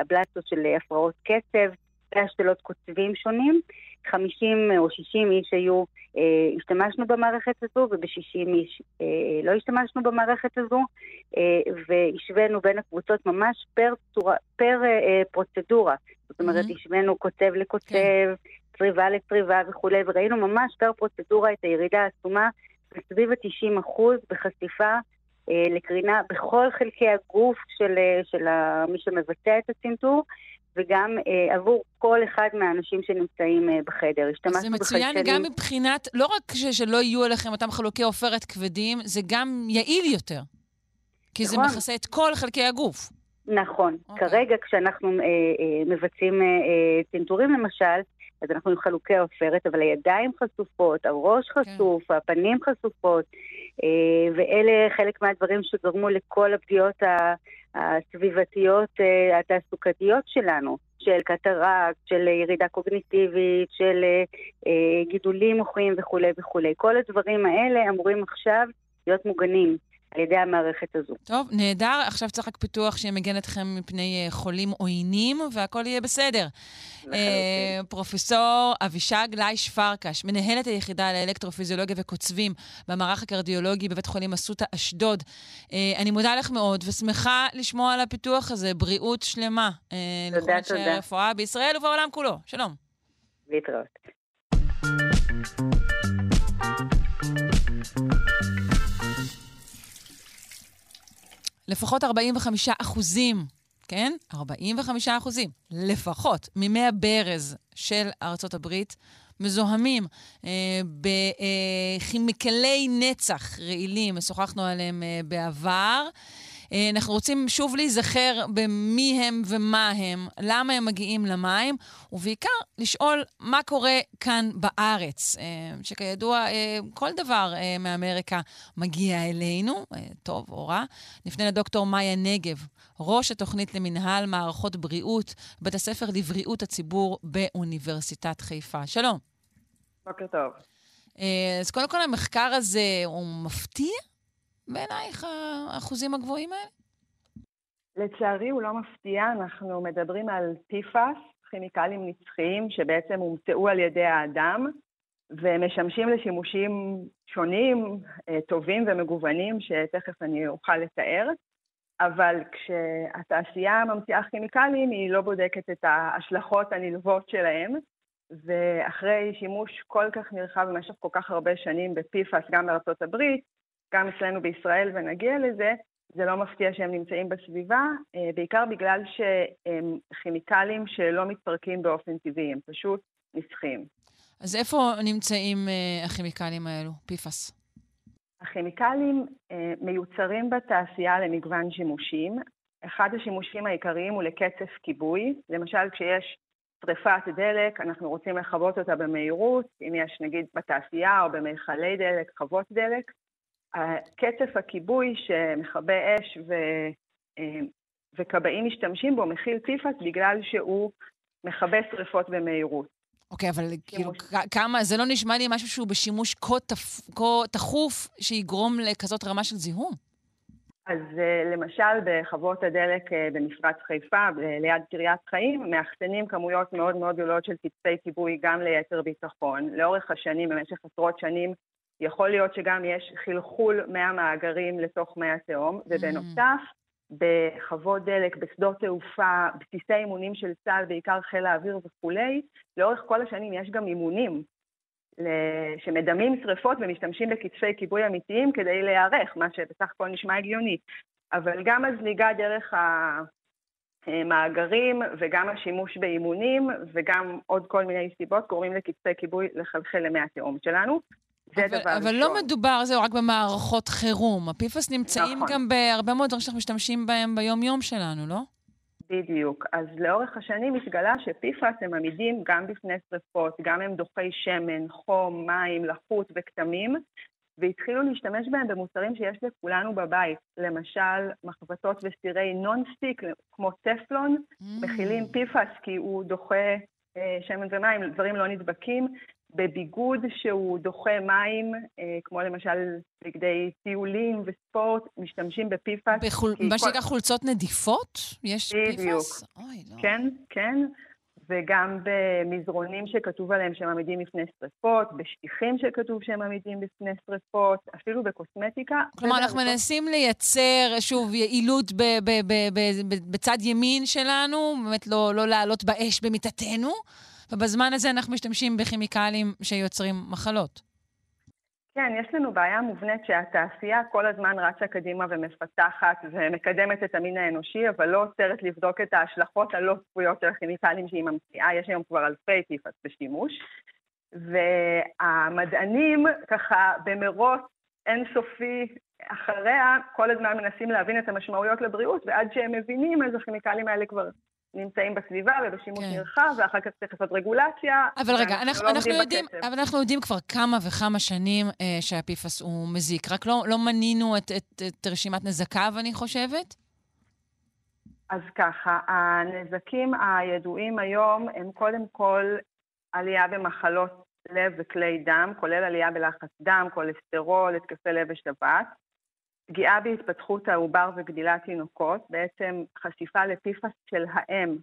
אבלציות של הפרעות קצב, השתלות קוצבים שונים. 50 או 60 איש היו, אה, השתמשנו במערכת הזו, וב-60 איש אה, לא השתמשנו במערכת הזו, אה, והשווינו בין הקבוצות ממש פר, צורה, פר אה, פרוצדורה. זאת אומרת, mm-hmm. השווינו קוצב לקוצב, כן. צריבה לצריבה וכולי, וראינו ממש פר פרוצדורה את הירידה העצומה בסביב ה-90 אחוז בחשיפה אה, לקרינה בכל חלקי הגוף של, אה, של מי שמבצע את הצנתור, וגם אה, עבור כל אחד מהאנשים שנמצאים אה, בחדר. השתמשנו זה מצוין בחיישנים. גם מבחינת, לא רק ש, שלא יהיו עליכם אותם חלוקי עופרת כבדים, זה גם יעיל יותר. כי נכון. זה מכסה את כל חלקי הגוף. נכון. Okay. אוקיי. כרגע כשאנחנו אה, אה, מבצעים אה, אה, צנתורים למשל, אז אנחנו עם חלוקי עופרת, אבל הידיים חשופות, הראש כן. חשוף, okay. הפנים חשופות, אה, ואלה חלק מהדברים שגרמו לכל הפגיעות הסביבתיות אה, התעסוקתיות שלנו, של קטרקט, של ירידה קוגניטיבית, של אה, גידולים מוחיים וכולי וכולי. כל הדברים האלה אמורים עכשיו להיות מוגנים. על ידי המערכת הזו. טוב, נהדר. עכשיו צריך רק פיתוח שמגן אתכם מפני אה, חולים עוינים, והכל יהיה בסדר. אה, פרופסור אבישג לייש פרקש, מנהלת היחידה לאלקטרופיזיולוגיה וקוצבים במערך הקרדיולוגי בבית חולים אסותא אשדוד. אה, אני מודה לך מאוד ושמחה לשמוע על הפיתוח הזה. בריאות שלמה. אה, תודה, תודה. לכל הרפואה בישראל ובעולם כולו. שלום. להתראות. לפחות 45 אחוזים, כן? 45 אחוזים, לפחות, ממי הברז של ארצות הברית מזוהמים אה, בכימיקלי נצח רעילים, שוחחנו עליהם אה, בעבר. אה, אנחנו רוצים שוב להיזכר במי הם ומה הם, למה הם מגיעים למים, ובעיקר לשאול מה קורה כאן בארץ, אה, שכידוע, אה, כל דבר מאמריקה מגיע אלינו, טוב או רע. נפנה לדוקטור מאיה נגב, ראש התוכנית למנהל מערכות בריאות, בית הספר לבריאות הציבור באוניברסיטת חיפה. שלום. בוקר טוב. אז קודם כל, המחקר הזה הוא מפתיע? בעינייך האחוזים הגבוהים האלה? לצערי הוא לא מפתיע, אנחנו מדברים על PFAS, כימיקלים נצחיים שבעצם הומצאו על ידי האדם ומשמשים לשימושים שונים, אה, טובים ומגוונים, שתכף אני אוכל לתאר. אבל כשהתעשייה ממציאה כימיקלים, היא לא בודקת את ההשלכות הנלוות שלהם, ואחרי שימוש כל כך נרחב במשך כל כך הרבה שנים ב-PFAS, גם בארצות הברית, גם אצלנו בישראל, ונגיע לזה, זה לא מפתיע שהם נמצאים בסביבה, אה, בעיקר בגלל שהם כימיקלים שלא מתפרקים באופן טבעי, הם פשוט נסחים. אז איפה נמצאים אה, הכימיקלים האלו, PFAS? הכימיקלים אה, מיוצרים בתעשייה למגוון שימושים. אחד השימושים העיקריים הוא לקצף כיבוי. למשל, כשיש שריפת דלק, אנחנו רוצים לכבות אותה במהירות, אם יש נגיד בתעשייה או במכלי דלק, חוות דלק, קצף הכיבוי שמכבה אש ו, אה, וכבאים משתמשים בו מכיל טיפאס בגלל שהוא מכבה שריפות במהירות. אוקיי, okay, אבל כאילו, כמה, זה לא נשמע לי משהו שהוא בשימוש כה, תפ, כה תכוף שיגרום לכזאת רמה של זיהום. אז uh, למשל בחוות הדלק uh, במפרץ חיפה, ליד קריית חיים, מאחסנים כמויות מאוד מאוד גדולות של קצפי כיבוי גם ליתר ביטחון. לאורך השנים, במשך עשרות שנים, יכול להיות שגם יש חלחול מהמאגרים לתוך מי התהום, ובנוסף, בחוות דלק, בשדות תעופה, בסיסי אימונים של צה"ל, בעיקר חיל האוויר וכולי, לאורך כל השנים יש גם אימונים שמדמים שריפות ומשתמשים בקצפי כיבוי אמיתיים כדי להיערך, מה שבסך הכל נשמע הגיוני. אבל גם הזליגה דרך המאגרים וגם השימוש באימונים וגם עוד כל מיני סיבות גורמים לקצפי כיבוי לחלחל למי התהום שלנו. זה אבל, דבר אבל. לא מדובר, זהו, רק במערכות חירום. הפיפוס נמצאים נכון. גם בהרבה מאוד דברים שאנחנו משתמשים בהם ביום-יום שלנו, לא? בדיוק. אז לאורך השנים התגלה שפיפאס הם עמידים גם בפני שרפות, גם הם דוחים שמן, חום, מים, לחות וכתמים, והתחילו להשתמש בהם במוצרים שיש לכולנו בבית. למשל, מחבתות וסירי נון-סטיק, כמו טפלון, מכילים פיפאס כי הוא דוחה אה, שמן ומים, דברים לא נדבקים. בביגוד שהוא דוחה מים, אה, כמו למשל בגדי טיולים וספורט, משתמשים בפיפאס. בחול... מה כל- שנקרא חולצות נידפות? יש בדיוק. פיפס? אוי, לא. כן, כן. וגם במזרונים שכתוב עליהם שהם עמידים בפני שרפות, בשטיחים שכתוב שהם עמידים בפני שרפות, אפילו בקוסמטיקה. כלומר, אנחנו מנסים לייצר, שוב, יעילות בצד ימין שלנו, באמת לא, לא לעלות באש במיטתנו, ובזמן הזה אנחנו משתמשים בכימיקלים שיוצרים מחלות. כן, יש לנו בעיה מובנית שהתעשייה כל הזמן רצה קדימה ומפתחת ומקדמת את המין האנושי, אבל לא עוצרת לבדוק את ההשלכות הלא צפויות של הכימיקלים שהיא ממציאה. יש היום כבר אלפי טיפס בשימוש. והמדענים, ככה, במרוץ אינסופי אחריה, כל הזמן מנסים להבין את המשמעויות לבריאות, ועד שהם מבינים אז הכימיקלים האלה כבר נמצאים בסביבה ובשימוש כן. נרחב, ואחר כך צריך לעשות רגולציה. אבל רגע, אנחנו, לא אנחנו, יודעים, בקצב. אבל אנחנו יודעים כבר כמה וכמה שנים אה, שהפיפס הוא מזיק. רק לא, לא מנינו את, את, את רשימת נזקיו, אני חושבת. אז ככה, הנזקים הידועים היום הם קודם כל עלייה במחלות לב וכלי דם, כולל עלייה בלחץ דם, כולסטרול, התקפי לב ושבת, פגיעה בהתפתחות העובר וגדילת תינוקות, בעצם חשיפה לפיפס של האם.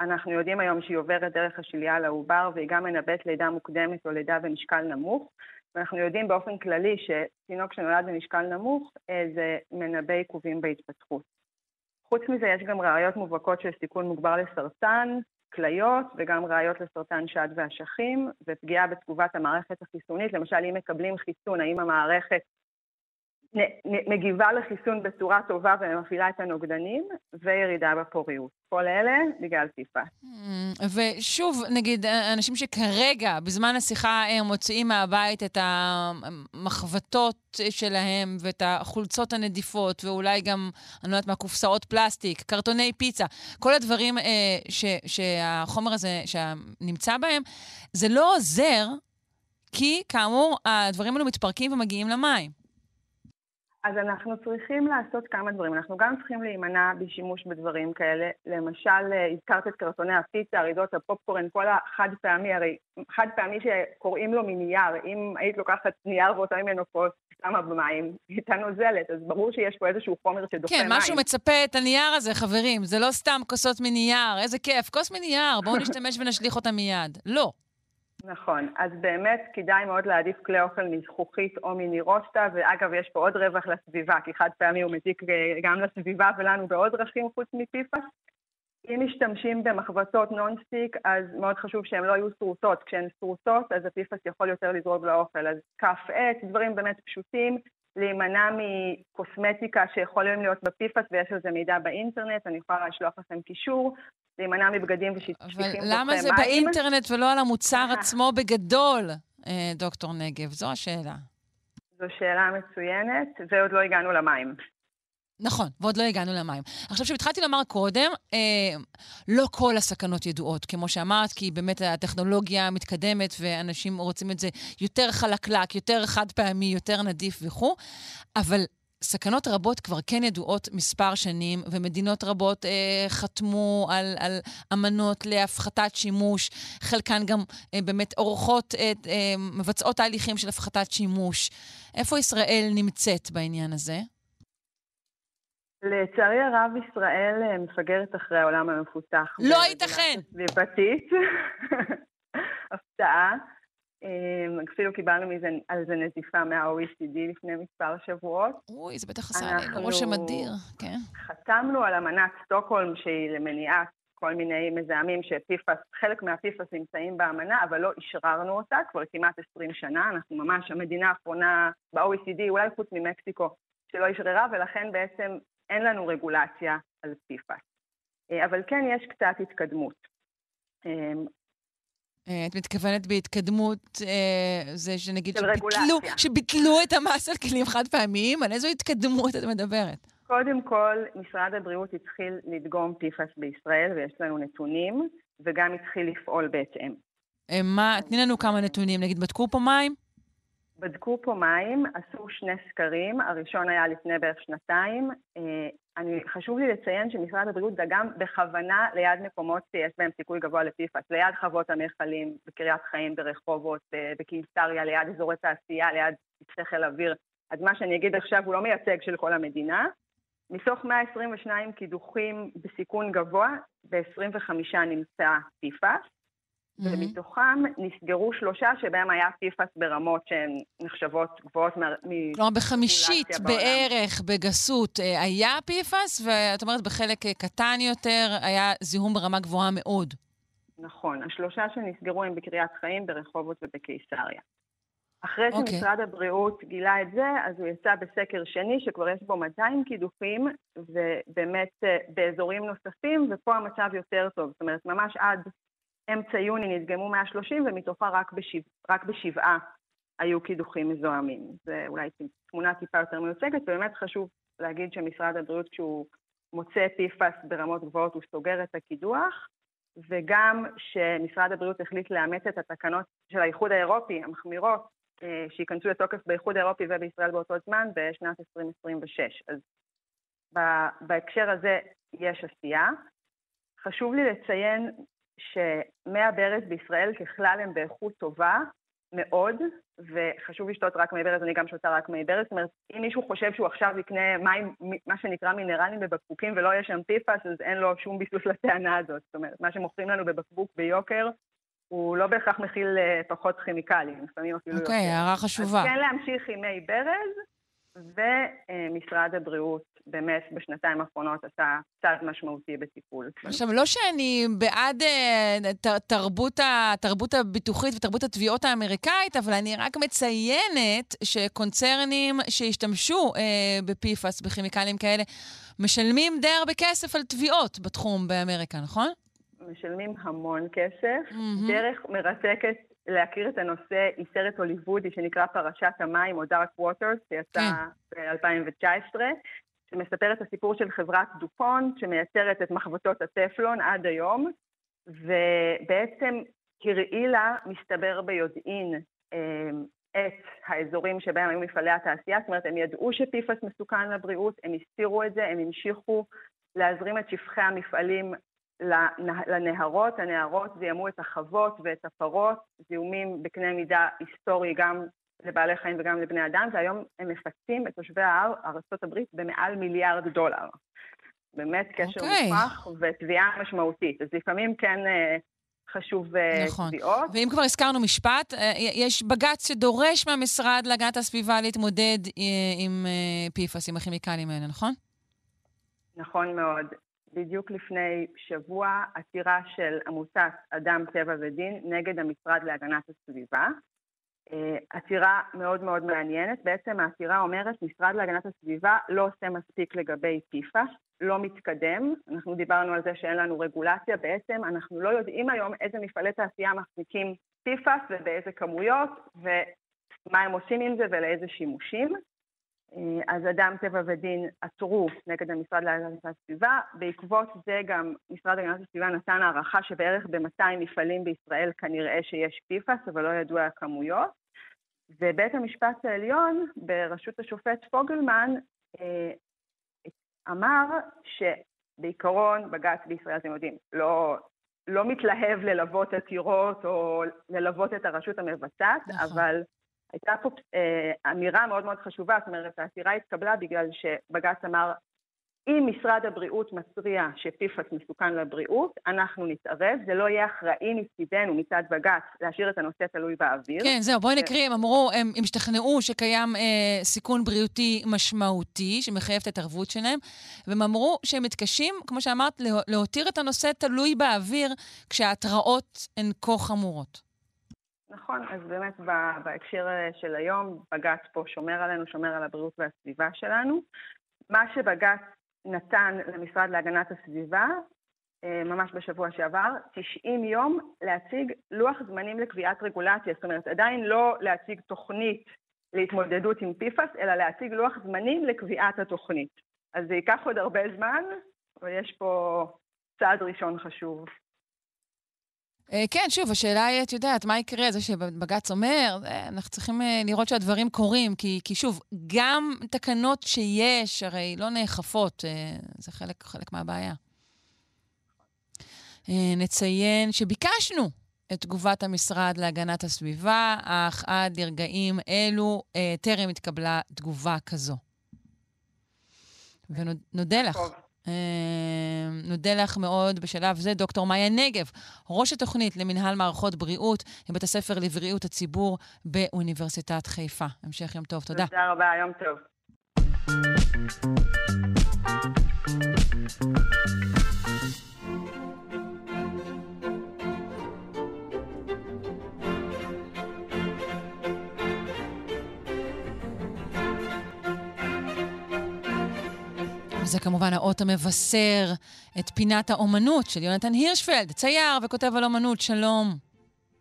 אנחנו יודעים היום שהיא עוברת דרך השליה לעובר והיא גם מנבאת לידה מוקדמת או לידה במשקל נמוך, ואנחנו יודעים באופן כללי שתינוק שנולד במשקל נמוך אה, זה מנבא עיכובים בהתפתחות. חוץ מזה, יש גם ראיות מובהקות של סיכון מוגבר לסרטן, כליות, וגם ראיות לסרטן שד ואשכים, ופגיעה בתגובת המערכת החיסונית. למשל, אם מקבלים חיסון, האם המערכת מגיבה לחיסון בצורה טובה ומפעילה את הנוגדנים, וירידה בפוריות. כל אלה בגלל טיפה. Mm, ושוב, נגיד, אנשים שכרגע, בזמן השיחה, הם מוציאים מהבית את המחבטות שלהם ואת החולצות הנדיפות, ואולי גם, אני לא יודעת מה, קופסאות פלסטיק, קרטוני פיצה, כל הדברים אה, ש, שהחומר הזה שנמצא בהם, זה לא עוזר, כי כאמור, הדברים האלו מתפרקים ומגיעים למים. אז אנחנו צריכים לעשות כמה דברים. אנחנו גם צריכים להימנע בשימוש בדברים כאלה. למשל, אה, הזכרת את קרטוני הפיצה, אריזות הפופקורן, כל החד פעמי, הרי חד פעמי שקוראים לו מנייר. אם היית לוקחת נייר ועושה ממנו כוס, שמה במים, הייתה נוזלת, אז ברור שיש פה איזשהו חומר שדוחה כן, מים. משהו מצפה את הנייר הזה, חברים. זה לא סתם כוסות מנייר, איזה כיף. כוס מנייר, בואו נשתמש ונשליך אותה מיד. לא. נכון, אז באמת כדאי מאוד להעדיף כלי אוכל מזכוכית או מנירוסטה, ואגב, יש פה עוד רווח לסביבה, כי חד פעמי הוא מזיק גם לסביבה ולנו בעוד דרכים חוץ מפיפס. אם משתמשים במחבטות נונסטיק, אז מאוד חשוב שהן לא יהיו שרוטות. כשהן שרוטות, אז הפיפס יכול יותר לזרוק לאוכל. אז כף עץ, דברים באמת פשוטים, להימנע מקוסמטיקה שיכולים להיות בפיפס, ויש על זה מידע באינטרנט, אני יכולה לשלוח לכם קישור. להימנע מבגדים ושטיחים אבל למה זה מים. באינטרנט ולא על המוצר עצמו בגדול, אה, דוקטור נגב? זו השאלה. זו שאלה מצוינת, ועוד לא הגענו למים. נכון, ועוד לא הגענו למים. עכשיו, שהתחלתי לומר קודם, אה, לא כל הסכנות ידועות, כמו שאמרת, כי באמת הטכנולוגיה מתקדמת ואנשים רוצים את זה יותר חלקלק, יותר חד פעמי, יותר נדיף וכו', אבל סכנות רבות כבר כן ידועות מספר שנים, ומדינות רבות אה, חתמו על, על אמנות להפחתת שימוש, חלקן גם אה, באמת עורכות, את, אה, מבצעות תהליכים של הפחתת שימוש. איפה ישראל נמצאת בעניין הזה? לצערי הרב, ישראל אה, מפגרת אחרי העולם המפותח. לא ייתכן! סביבתית. הפתעה. אה, אפילו קיבלנו מזה, על זה נזיפה מה-OECD לפני מספר שבועות. אוי, זה בטח עשה רושם אדיר, כן. חתמנו על אמנת סטוקהולם שהיא למניעת כל מיני מזהמים שפיפס, חלק מהפיפס נמצאים באמנה, אבל לא אשררנו אותה כבר כמעט 20 שנה. אנחנו ממש המדינה האחרונה ב-OECD, אולי חוץ ממקסיקו, שלא אשררה, ולכן בעצם אין לנו רגולציה על PFAS. אה, אבל כן יש קצת התקדמות. אה, אה, את מתכוונת בהתקדמות, זה שנגיד שביטלו. שביטלו את המס על כלים חד פעמיים? על איזו התקדמות את מדברת? קודם כל, משרד הבריאות התחיל לדגום PFAS בישראל, ויש לנו נתונים, וגם התחיל לפעול בהתאם. מה, תני לנו כמה נתונים. נגיד, בדקו פה מים? בדקו פה מים, עשו שני סקרים, הראשון היה לפני בערך שנתיים. אני, חשוב לי לציין שמשרד הבריאות דגם בכוונה ליד מקומות שיש בהם סיכוי גבוה לפיפאס, ליד חוות המכלים, בקריית חיים, ברחובות, אה, בקיסריה, ליד אזורי תעשייה, ליד בסיסי חיל אוויר. אז מה שאני אגיד עכשיו הוא לא מייצג של כל המדינה. מתוך 122 קידוחים בסיכון גבוה, ב-25 נמצא פיפאס. ומתוכם נסגרו שלושה שבהם היה פיפאס ברמות שהן נחשבות גבוהות מ... כלומר, בחמישית בערך, בגסות, אה, היה פיפאס, ואת אומרת בחלק אה, קטן יותר היה זיהום ברמה גבוהה מאוד. נכון. השלושה שנסגרו הם בקריית חיים, ברחובות ובקיסריה. אחרי okay. אוקיי. שמשרד הבריאות גילה את זה, אז הוא יצא בסקר שני, שכבר יש בו 200 קידוחים, ובאמת אה, באזורים נוספים, ופה המצב יותר טוב. זאת אומרת, ממש עד אמצע יוני נדגמו 130 ומתוכה רק, בשבע, רק בשבעה היו קידוחים מזוהמים. זה אולי תמונה טיפה יותר מיוצגת, ובאמת חשוב להגיד שמשרד הבריאות כשהוא מוצא PFAS ברמות גבוהות הוא סוגר את הקידוח, וגם שמשרד הבריאות החליט לאמץ את התקנות של האיחוד האירופי המחמירות, אה, שייכנסו לתוקף באיחוד האירופי ובישראל באותו זמן בשנת 2026. אז בהקשר הזה יש עשייה. חשוב לי לציין שמי הברז בישראל ככלל הם באיכות טובה מאוד, וחשוב לשתות רק מי ברז, אני גם שותה רק מי ברז. זאת אומרת, אם מישהו חושב שהוא עכשיו יקנה מים, מה שנקרא מינרלים בבקבוקים ולא יהיה שם פיפס, אז אין לו שום ביסוס לטענה הזאת. זאת אומרת, מה שמוכרים לנו בבקבוק ביוקר, הוא לא בהכרח מכיל אה, פחות כימיקלים, לפעמים אפילו okay. אוקיי, הערה חשובה. אז כן להמשיך עם מי ברז, ומשרד הבריאות באמת בשנתיים האחרונות עשה צעד משמעותי בטיפול. עכשיו, לא שאני בעד uh, תרבות, התרבות הביטוחית ותרבות התביעות האמריקאית, אבל אני רק מציינת שקונצרנים שהשתמשו uh, ב-PFAS, בכימיקלים כאלה, משלמים די הרבה כסף על תביעות בתחום באמריקה, נכון? משלמים המון כסף. Mm-hmm. דרך מרתקת להכיר את הנושא היא סרט הוליוודי שנקרא פרשת המים, או Dark Waters, שיצא ב-2019, שמספר את הסיפור של חברת דופונט, שמייצרת את מחבטות הטפלון עד היום, ובעצם הרעילה, מסתבר ביודעין, אמ, את האזורים שבהם היו מפעלי התעשייה, זאת אומרת, הם ידעו שפיפס מסוכן לבריאות, הם הסתירו את זה, הם המשיכו להזרים את שפכי המפעלים לנהרות, הנהרות זיהמו את החוות ואת הפרות, זיהומים בקנה מידה היסטורי גם לבעלי חיים וגם לבני אדם, והיום הם מפצים את תושבי ההר, ארה"ב, במעל מיליארד דולר. באמת קשר okay. אוקיי. מוכח ותביעה משמעותית. אז לפעמים כן אה, חשוב אה, נכון. תביעות. ואם כבר הזכרנו משפט, אה, יש בג"ץ שדורש מהמשרד להגנת הסביבה להתמודד עם PFAS, עם הכימיקלים האלה, נכון? נכון מאוד. בדיוק לפני שבוע עתירה של עמותת אדם, טבע ודין נגד המשרד להגנת הסביבה. אה, עתירה מאוד מאוד מעניינת. בעצם העתירה אומרת, משרד להגנת הסביבה לא עושה מספיק לגבי PFAS, לא מתקדם. אנחנו דיברנו על זה שאין לנו רגולציה. בעצם אנחנו לא יודעים היום איזה מפעלי תעשייה מחזיקים PFAS ובאיזה כמויות, ומה הם עושים עם זה ולאיזה שימושים. אה, אז אדם טבע ודין עתרו נגד המשרד להגנת הסביבה. בעקבות זה גם משרד להגנת הסביבה נתן הערכה שבערך ב-200 מפעלים בישראל כנראה שיש פיפס, אבל לא ידוע הכמויות. ובית המשפט העליון, בראשות השופט פוגלמן, אה, אמר שבעיקרון בג"ץ בישראל, אתם יודעים, לא, לא מתלהב ללוות עתירות או ללוות את הרשות המבצעת, נכון. אבל הייתה פה אה, אמירה מאוד מאוד חשובה, זאת אומרת, העתירה התקבלה בגלל שבג"ץ אמר, אם משרד הבריאות מתריע שפיפס מסוכן לבריאות, אנחנו נתערב, זה לא יהיה אחראי מצידנו, מצד בג"ץ, להשאיר את הנושא תלוי באוויר. כן, זהו, בואי נקריא, הם אמרו, הם, הם השתכנעו שקיים אה, סיכון בריאותי משמעותי, שמחייב את ההתערבות שלהם, והם אמרו שהם מתקשים, כמו שאמרת, להותיר את הנושא תלוי באוויר, כשההתראות הן כה חמורות. נכון, אז באמת בהקשר אה, של היום, בג"ץ פה שומר עלינו, שומר על הבריאות והסביבה שלנו. מה שבג"ץ נתן למשרד להגנת הסביבה, אה, ממש בשבוע שעבר, 90 יום להציג לוח זמנים לקביעת רגולציה. זאת אומרת, עדיין לא להציג תוכנית להתמודדות עם PFAS, אלא להציג לוח זמנים לקביעת התוכנית. אז זה ייקח עוד הרבה זמן, אבל יש פה צעד ראשון חשוב. אה, כן, שוב, השאלה היא, את יודעת, מה יקרה? זה שבג"ץ אומר, אה, אנחנו צריכים אה, לראות שהדברים קורים, כי, כי שוב, גם תקנות שיש, הרי לא נאכפות, זה חלק, חלק מהבעיה. נציין שביקשנו את תגובת המשרד להגנת הסביבה, אך עד לרגעים אלו טרם התקבלה תגובה כזו. ונודה לך. טוב. אה, נודה לך מאוד בשלב זה, דוקטור מאיה נגב, ראש התוכנית למנהל מערכות בריאות בבית הספר לבריאות הציבור באוניברסיטת חיפה. המשך יום טוב, תודה. תודה רבה, יום טוב. וזה כמובן האות המבשר את פינת האומנות של יונתן הירשפלד, צייר וכותב על אומנות, שלום.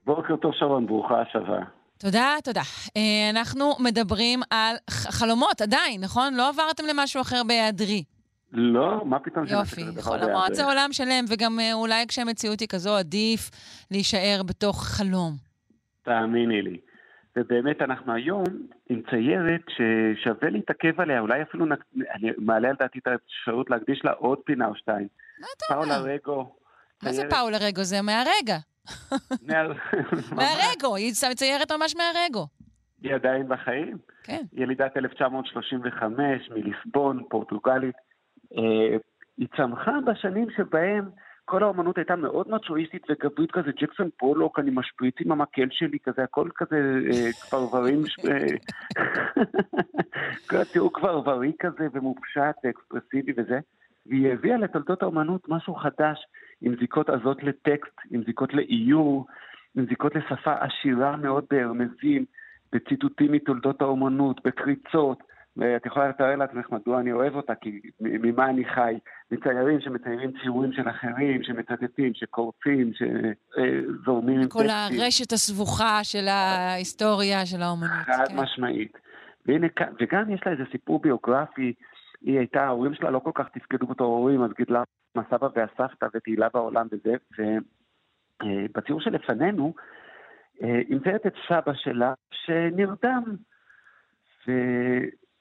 בוקר טוב שרון, ברוכה השבה. תודה, תודה. אה, אנחנו מדברים על חלומות עדיין, נכון? לא עברתם למשהו אחר בהיעדרי. לא, מה פתאום יופי, חלומות זה עולם שלם, וגם אה, אולי כשהמציאות היא כזו, עדיף להישאר בתוך חלום. תאמיני לי. ובאמת אנחנו היום עם ציירת ששווה להתעכב עליה, אולי אפילו נק... אני מעלה על דעתי את האפשרות להקדיש לה עוד פינה או שתיים. מה אתה אומר? פאולה רגו. מה זה פאולה רגו? זה מהרגע. מהרגו, היא מציירת ממש מהרגו. היא עדיין בחיים? כן. ילידת 1935 מליסבון, פורטוגלית. אה, היא צמחה בשנים שבהם כל האומנות הייתה מאוד מצ'ואיסטית וגברית כזה, ג'קסון פולוק, אני משפריץ עם המקל שלי, כזה, הכל כזה כפרברים, אה, כל התיאור כפרברי כזה ומופשט ואקספרסיבי וזה. והיא הביאה לתולדות האומנות משהו חדש, עם זיקות עזות לטקסט, עם זיקות לאיור, עם זיקות לשפה עשירה מאוד בהרמזים, בציטוטים מתולדות האומנות, בקריצות, ואת יכולה לתאר לעצמך מדוע אני אוהב אותה, כי ממה אני חי. מציירים שמציירים ציורים של אחרים, שמצטטים, שקורצים, שזורמים עם טקסטים. כל הרשת הסבוכה של ההיסטוריה של האומנות. חד כן. משמעית. והנה, וגם יש לה איזה סיפור ביוגרפי, היא הייתה, ההורים שלה לא כל כך תפקדו בתור הורים, אז גידלה עם הסבא והסבתא ותהילה בעולם וזה, ובציור שלפנינו, היא מציירת את סבא שלה שנרדם.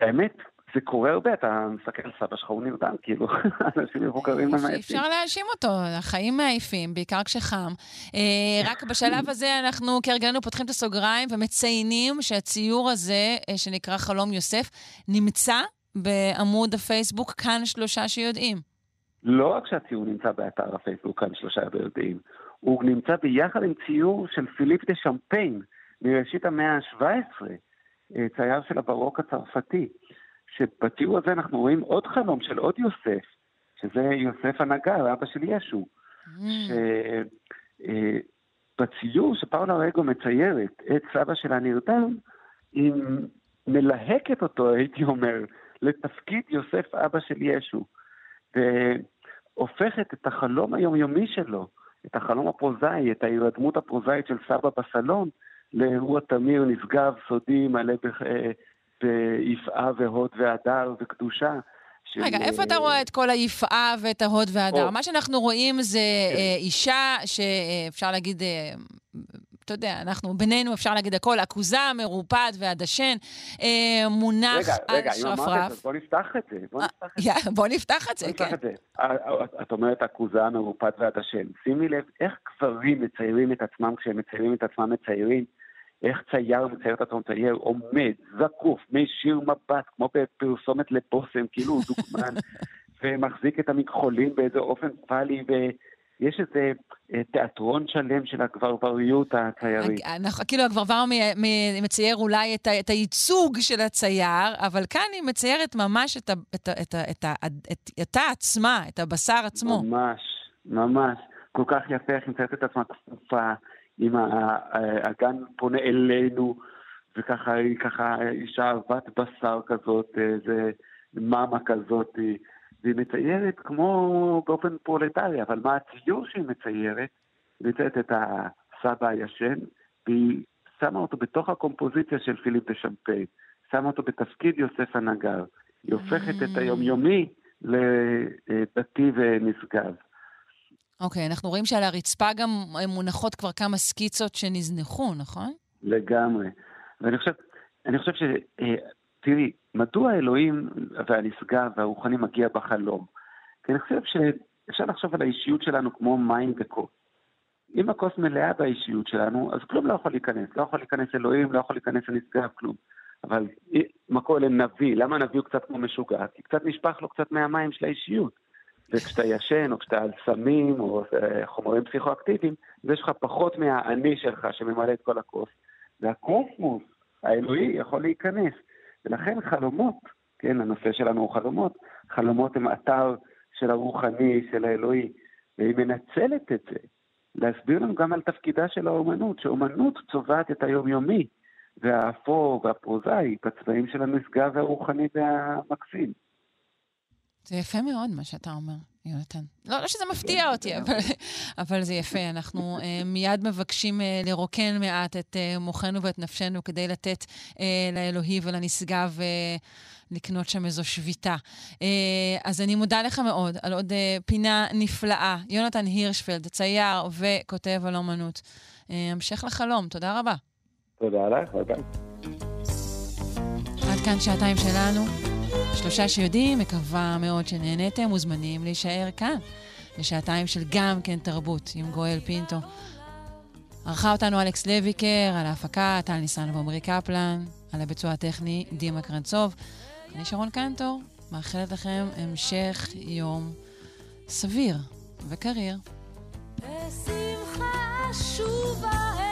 האמת, זה קורה הרבה, אתה מסתכל על סבא שלך, הוא נרדם, כאילו, אנשים מבוגרים ממעטים. אפשר להאשים אותו, החיים מעייפים, בעיקר כשחם. אה, רק בשלב הזה אנחנו כהרגלנו פותחים את הסוגריים ומציינים שהציור הזה, אה, שנקרא חלום יוסף, נמצא בעמוד הפייסבוק כאן שלושה שיודעים. לא רק שהציור נמצא באתר הפייסבוק כאן שלושה שיודעים, הוא נמצא ביחד עם ציור של פיליפ דה שמפיין מראשית המאה ה-17. אה, צייר של הברוק הצרפתי, שבתיאור הזה אנחנו רואים עוד חלום של עוד יוסף, שזה יוסף הנגר, אבא של ישו. Mm. שבציור אה, שפאולה רגו מציירת את סבא שלה נרדם, היא מלהקת אותו, הייתי אומר, לתפקיד יוסף אבא של ישו. והופכת את החלום היומיומי שלו, את החלום הפרוזאי, את ההירדמות הפרוזאית של סבא בסלון, לאירוע תמיר, נשגב, סודי, מלא אה, ביפעה והוד והדר וקדושה. רגע, של... איפה אתה רואה את כל היפעה ואת ההוד והדר? או. מה שאנחנו רואים זה כן. אה, אישה שאפשר להגיד, אה, אתה יודע, אנחנו בינינו אפשר להגיד הכל, עכוזה, מרופד ועדשן, אה, מונח רגע, על רגע, שרפרף. רגע, רגע, אם אמרת את זה, בוא נפתח את זה. בוא נפתח את זה. בוא נפתח את זה, כן. את זה. את אומרת עכוזה, מרופד ועדשן. שימי לב איך גברים מציירים את עצמם כשהם מציירים את עצמם מציירים. איך צייר מצייר את עצמו צייר, עומד, זקוף, מישיר מבט, כמו בפרסומת לבושם, כאילו הוא דוגמן, ומחזיק את המכחולים באיזה אופן פאלי, ויש איזה אה, תיאטרון שלם של הגברבריות הציירית. אנחנו, כאילו הגברבר מצייר אולי את, את הייצוג של הצייר, אבל כאן היא מציירת ממש את, את, את, את, את, אותה עצמה, את הבשר עצמו. ממש, ממש. כל כך יפה איך היא מציירת את עצמה כפופה. אם הגן פונה אלינו, וככה היא ככה אישה אהבת בשר כזאת, איזה מאמה כזאת, והיא מציירת כמו באופן פרולטרי, אבל מה הציור שהיא מציירת? היא מציירת את הסבא הישן, והיא שמה אותו בתוך הקומפוזיציה של פיליפ דה שמפיי, שמה אותו בתפקיד יוסף הנגר. היא הופכת את Mm. היומיומי לדתי ונשגב. אוקיי, אנחנו רואים שעל הרצפה גם מונחות כבר כמה סקיצות שנזנחו, נכון? לגמרי. ואני חושב, אני חושב ש... אה, תראי, מדוע האלוהים והנשגב והרוחני מגיע בחלום? כי אני חושב שאפשר לחשוב על האישיות שלנו כמו מים וכוס. אם הכוס מלאה באישיות שלנו, אז כלום לא יכול להיכנס. לא יכול להיכנס אלוהים, לא יכול להיכנס הנשגב, כלום. אבל מה קורה לנביא? למה הנביא הוא קצת כמו משוגע? כי קצת נשפך לו קצת מהמים של האישיות. וכשאתה ישן, או כשאתה על סמים, או אה, חומרים פסיכואקטיביים, אז יש לך פחות מהאני שלך שממלא את כל הכוס. והקוסמוס האלוהי יכול להיכנס. ולכן חלומות, כן, הנושא שלנו הוא חלומות, חלומות הם אתר של הרוחני, של האלוהי, והיא מנצלת את זה להסביר לנו גם על תפקידה של האומנות, שאומנות צובעת את היומיומי, והאפור והפרוזאי בצבעים של הנשגב והרוחני והמקסים. זה יפה מאוד מה שאתה אומר, יונתן. לא, לא שזה מפתיע אותי, אבל, אבל זה יפה. אנחנו uh, מיד מבקשים uh, לרוקן מעט את uh, מוחנו ואת נפשנו כדי לתת uh, לאלוהי ולנשגב uh, לקנות שם איזו שביתה. Uh, אז אני מודה לך מאוד על עוד uh, פינה נפלאה. יונתן הירשפלד, צייר וכותב על אומנות. Uh, המשך לחלום, תודה רבה. תודה לך, ביי ביי. עד כאן שעתיים שלנו. שלושה שיודעים, מקווה מאוד שנהניתם, מוזמנים להישאר כאן לשעתיים של גם כן תרבות עם גואל פינטו. ערכה אותנו אלכס לויקר, על ההפקה, טל ניסן ועמרי קפלן, על הביצוע הטכני דימה קרנצוב. אני שרון קנטור, מאחלת לכם המשך יום סביר וקריר. בשמחה שובה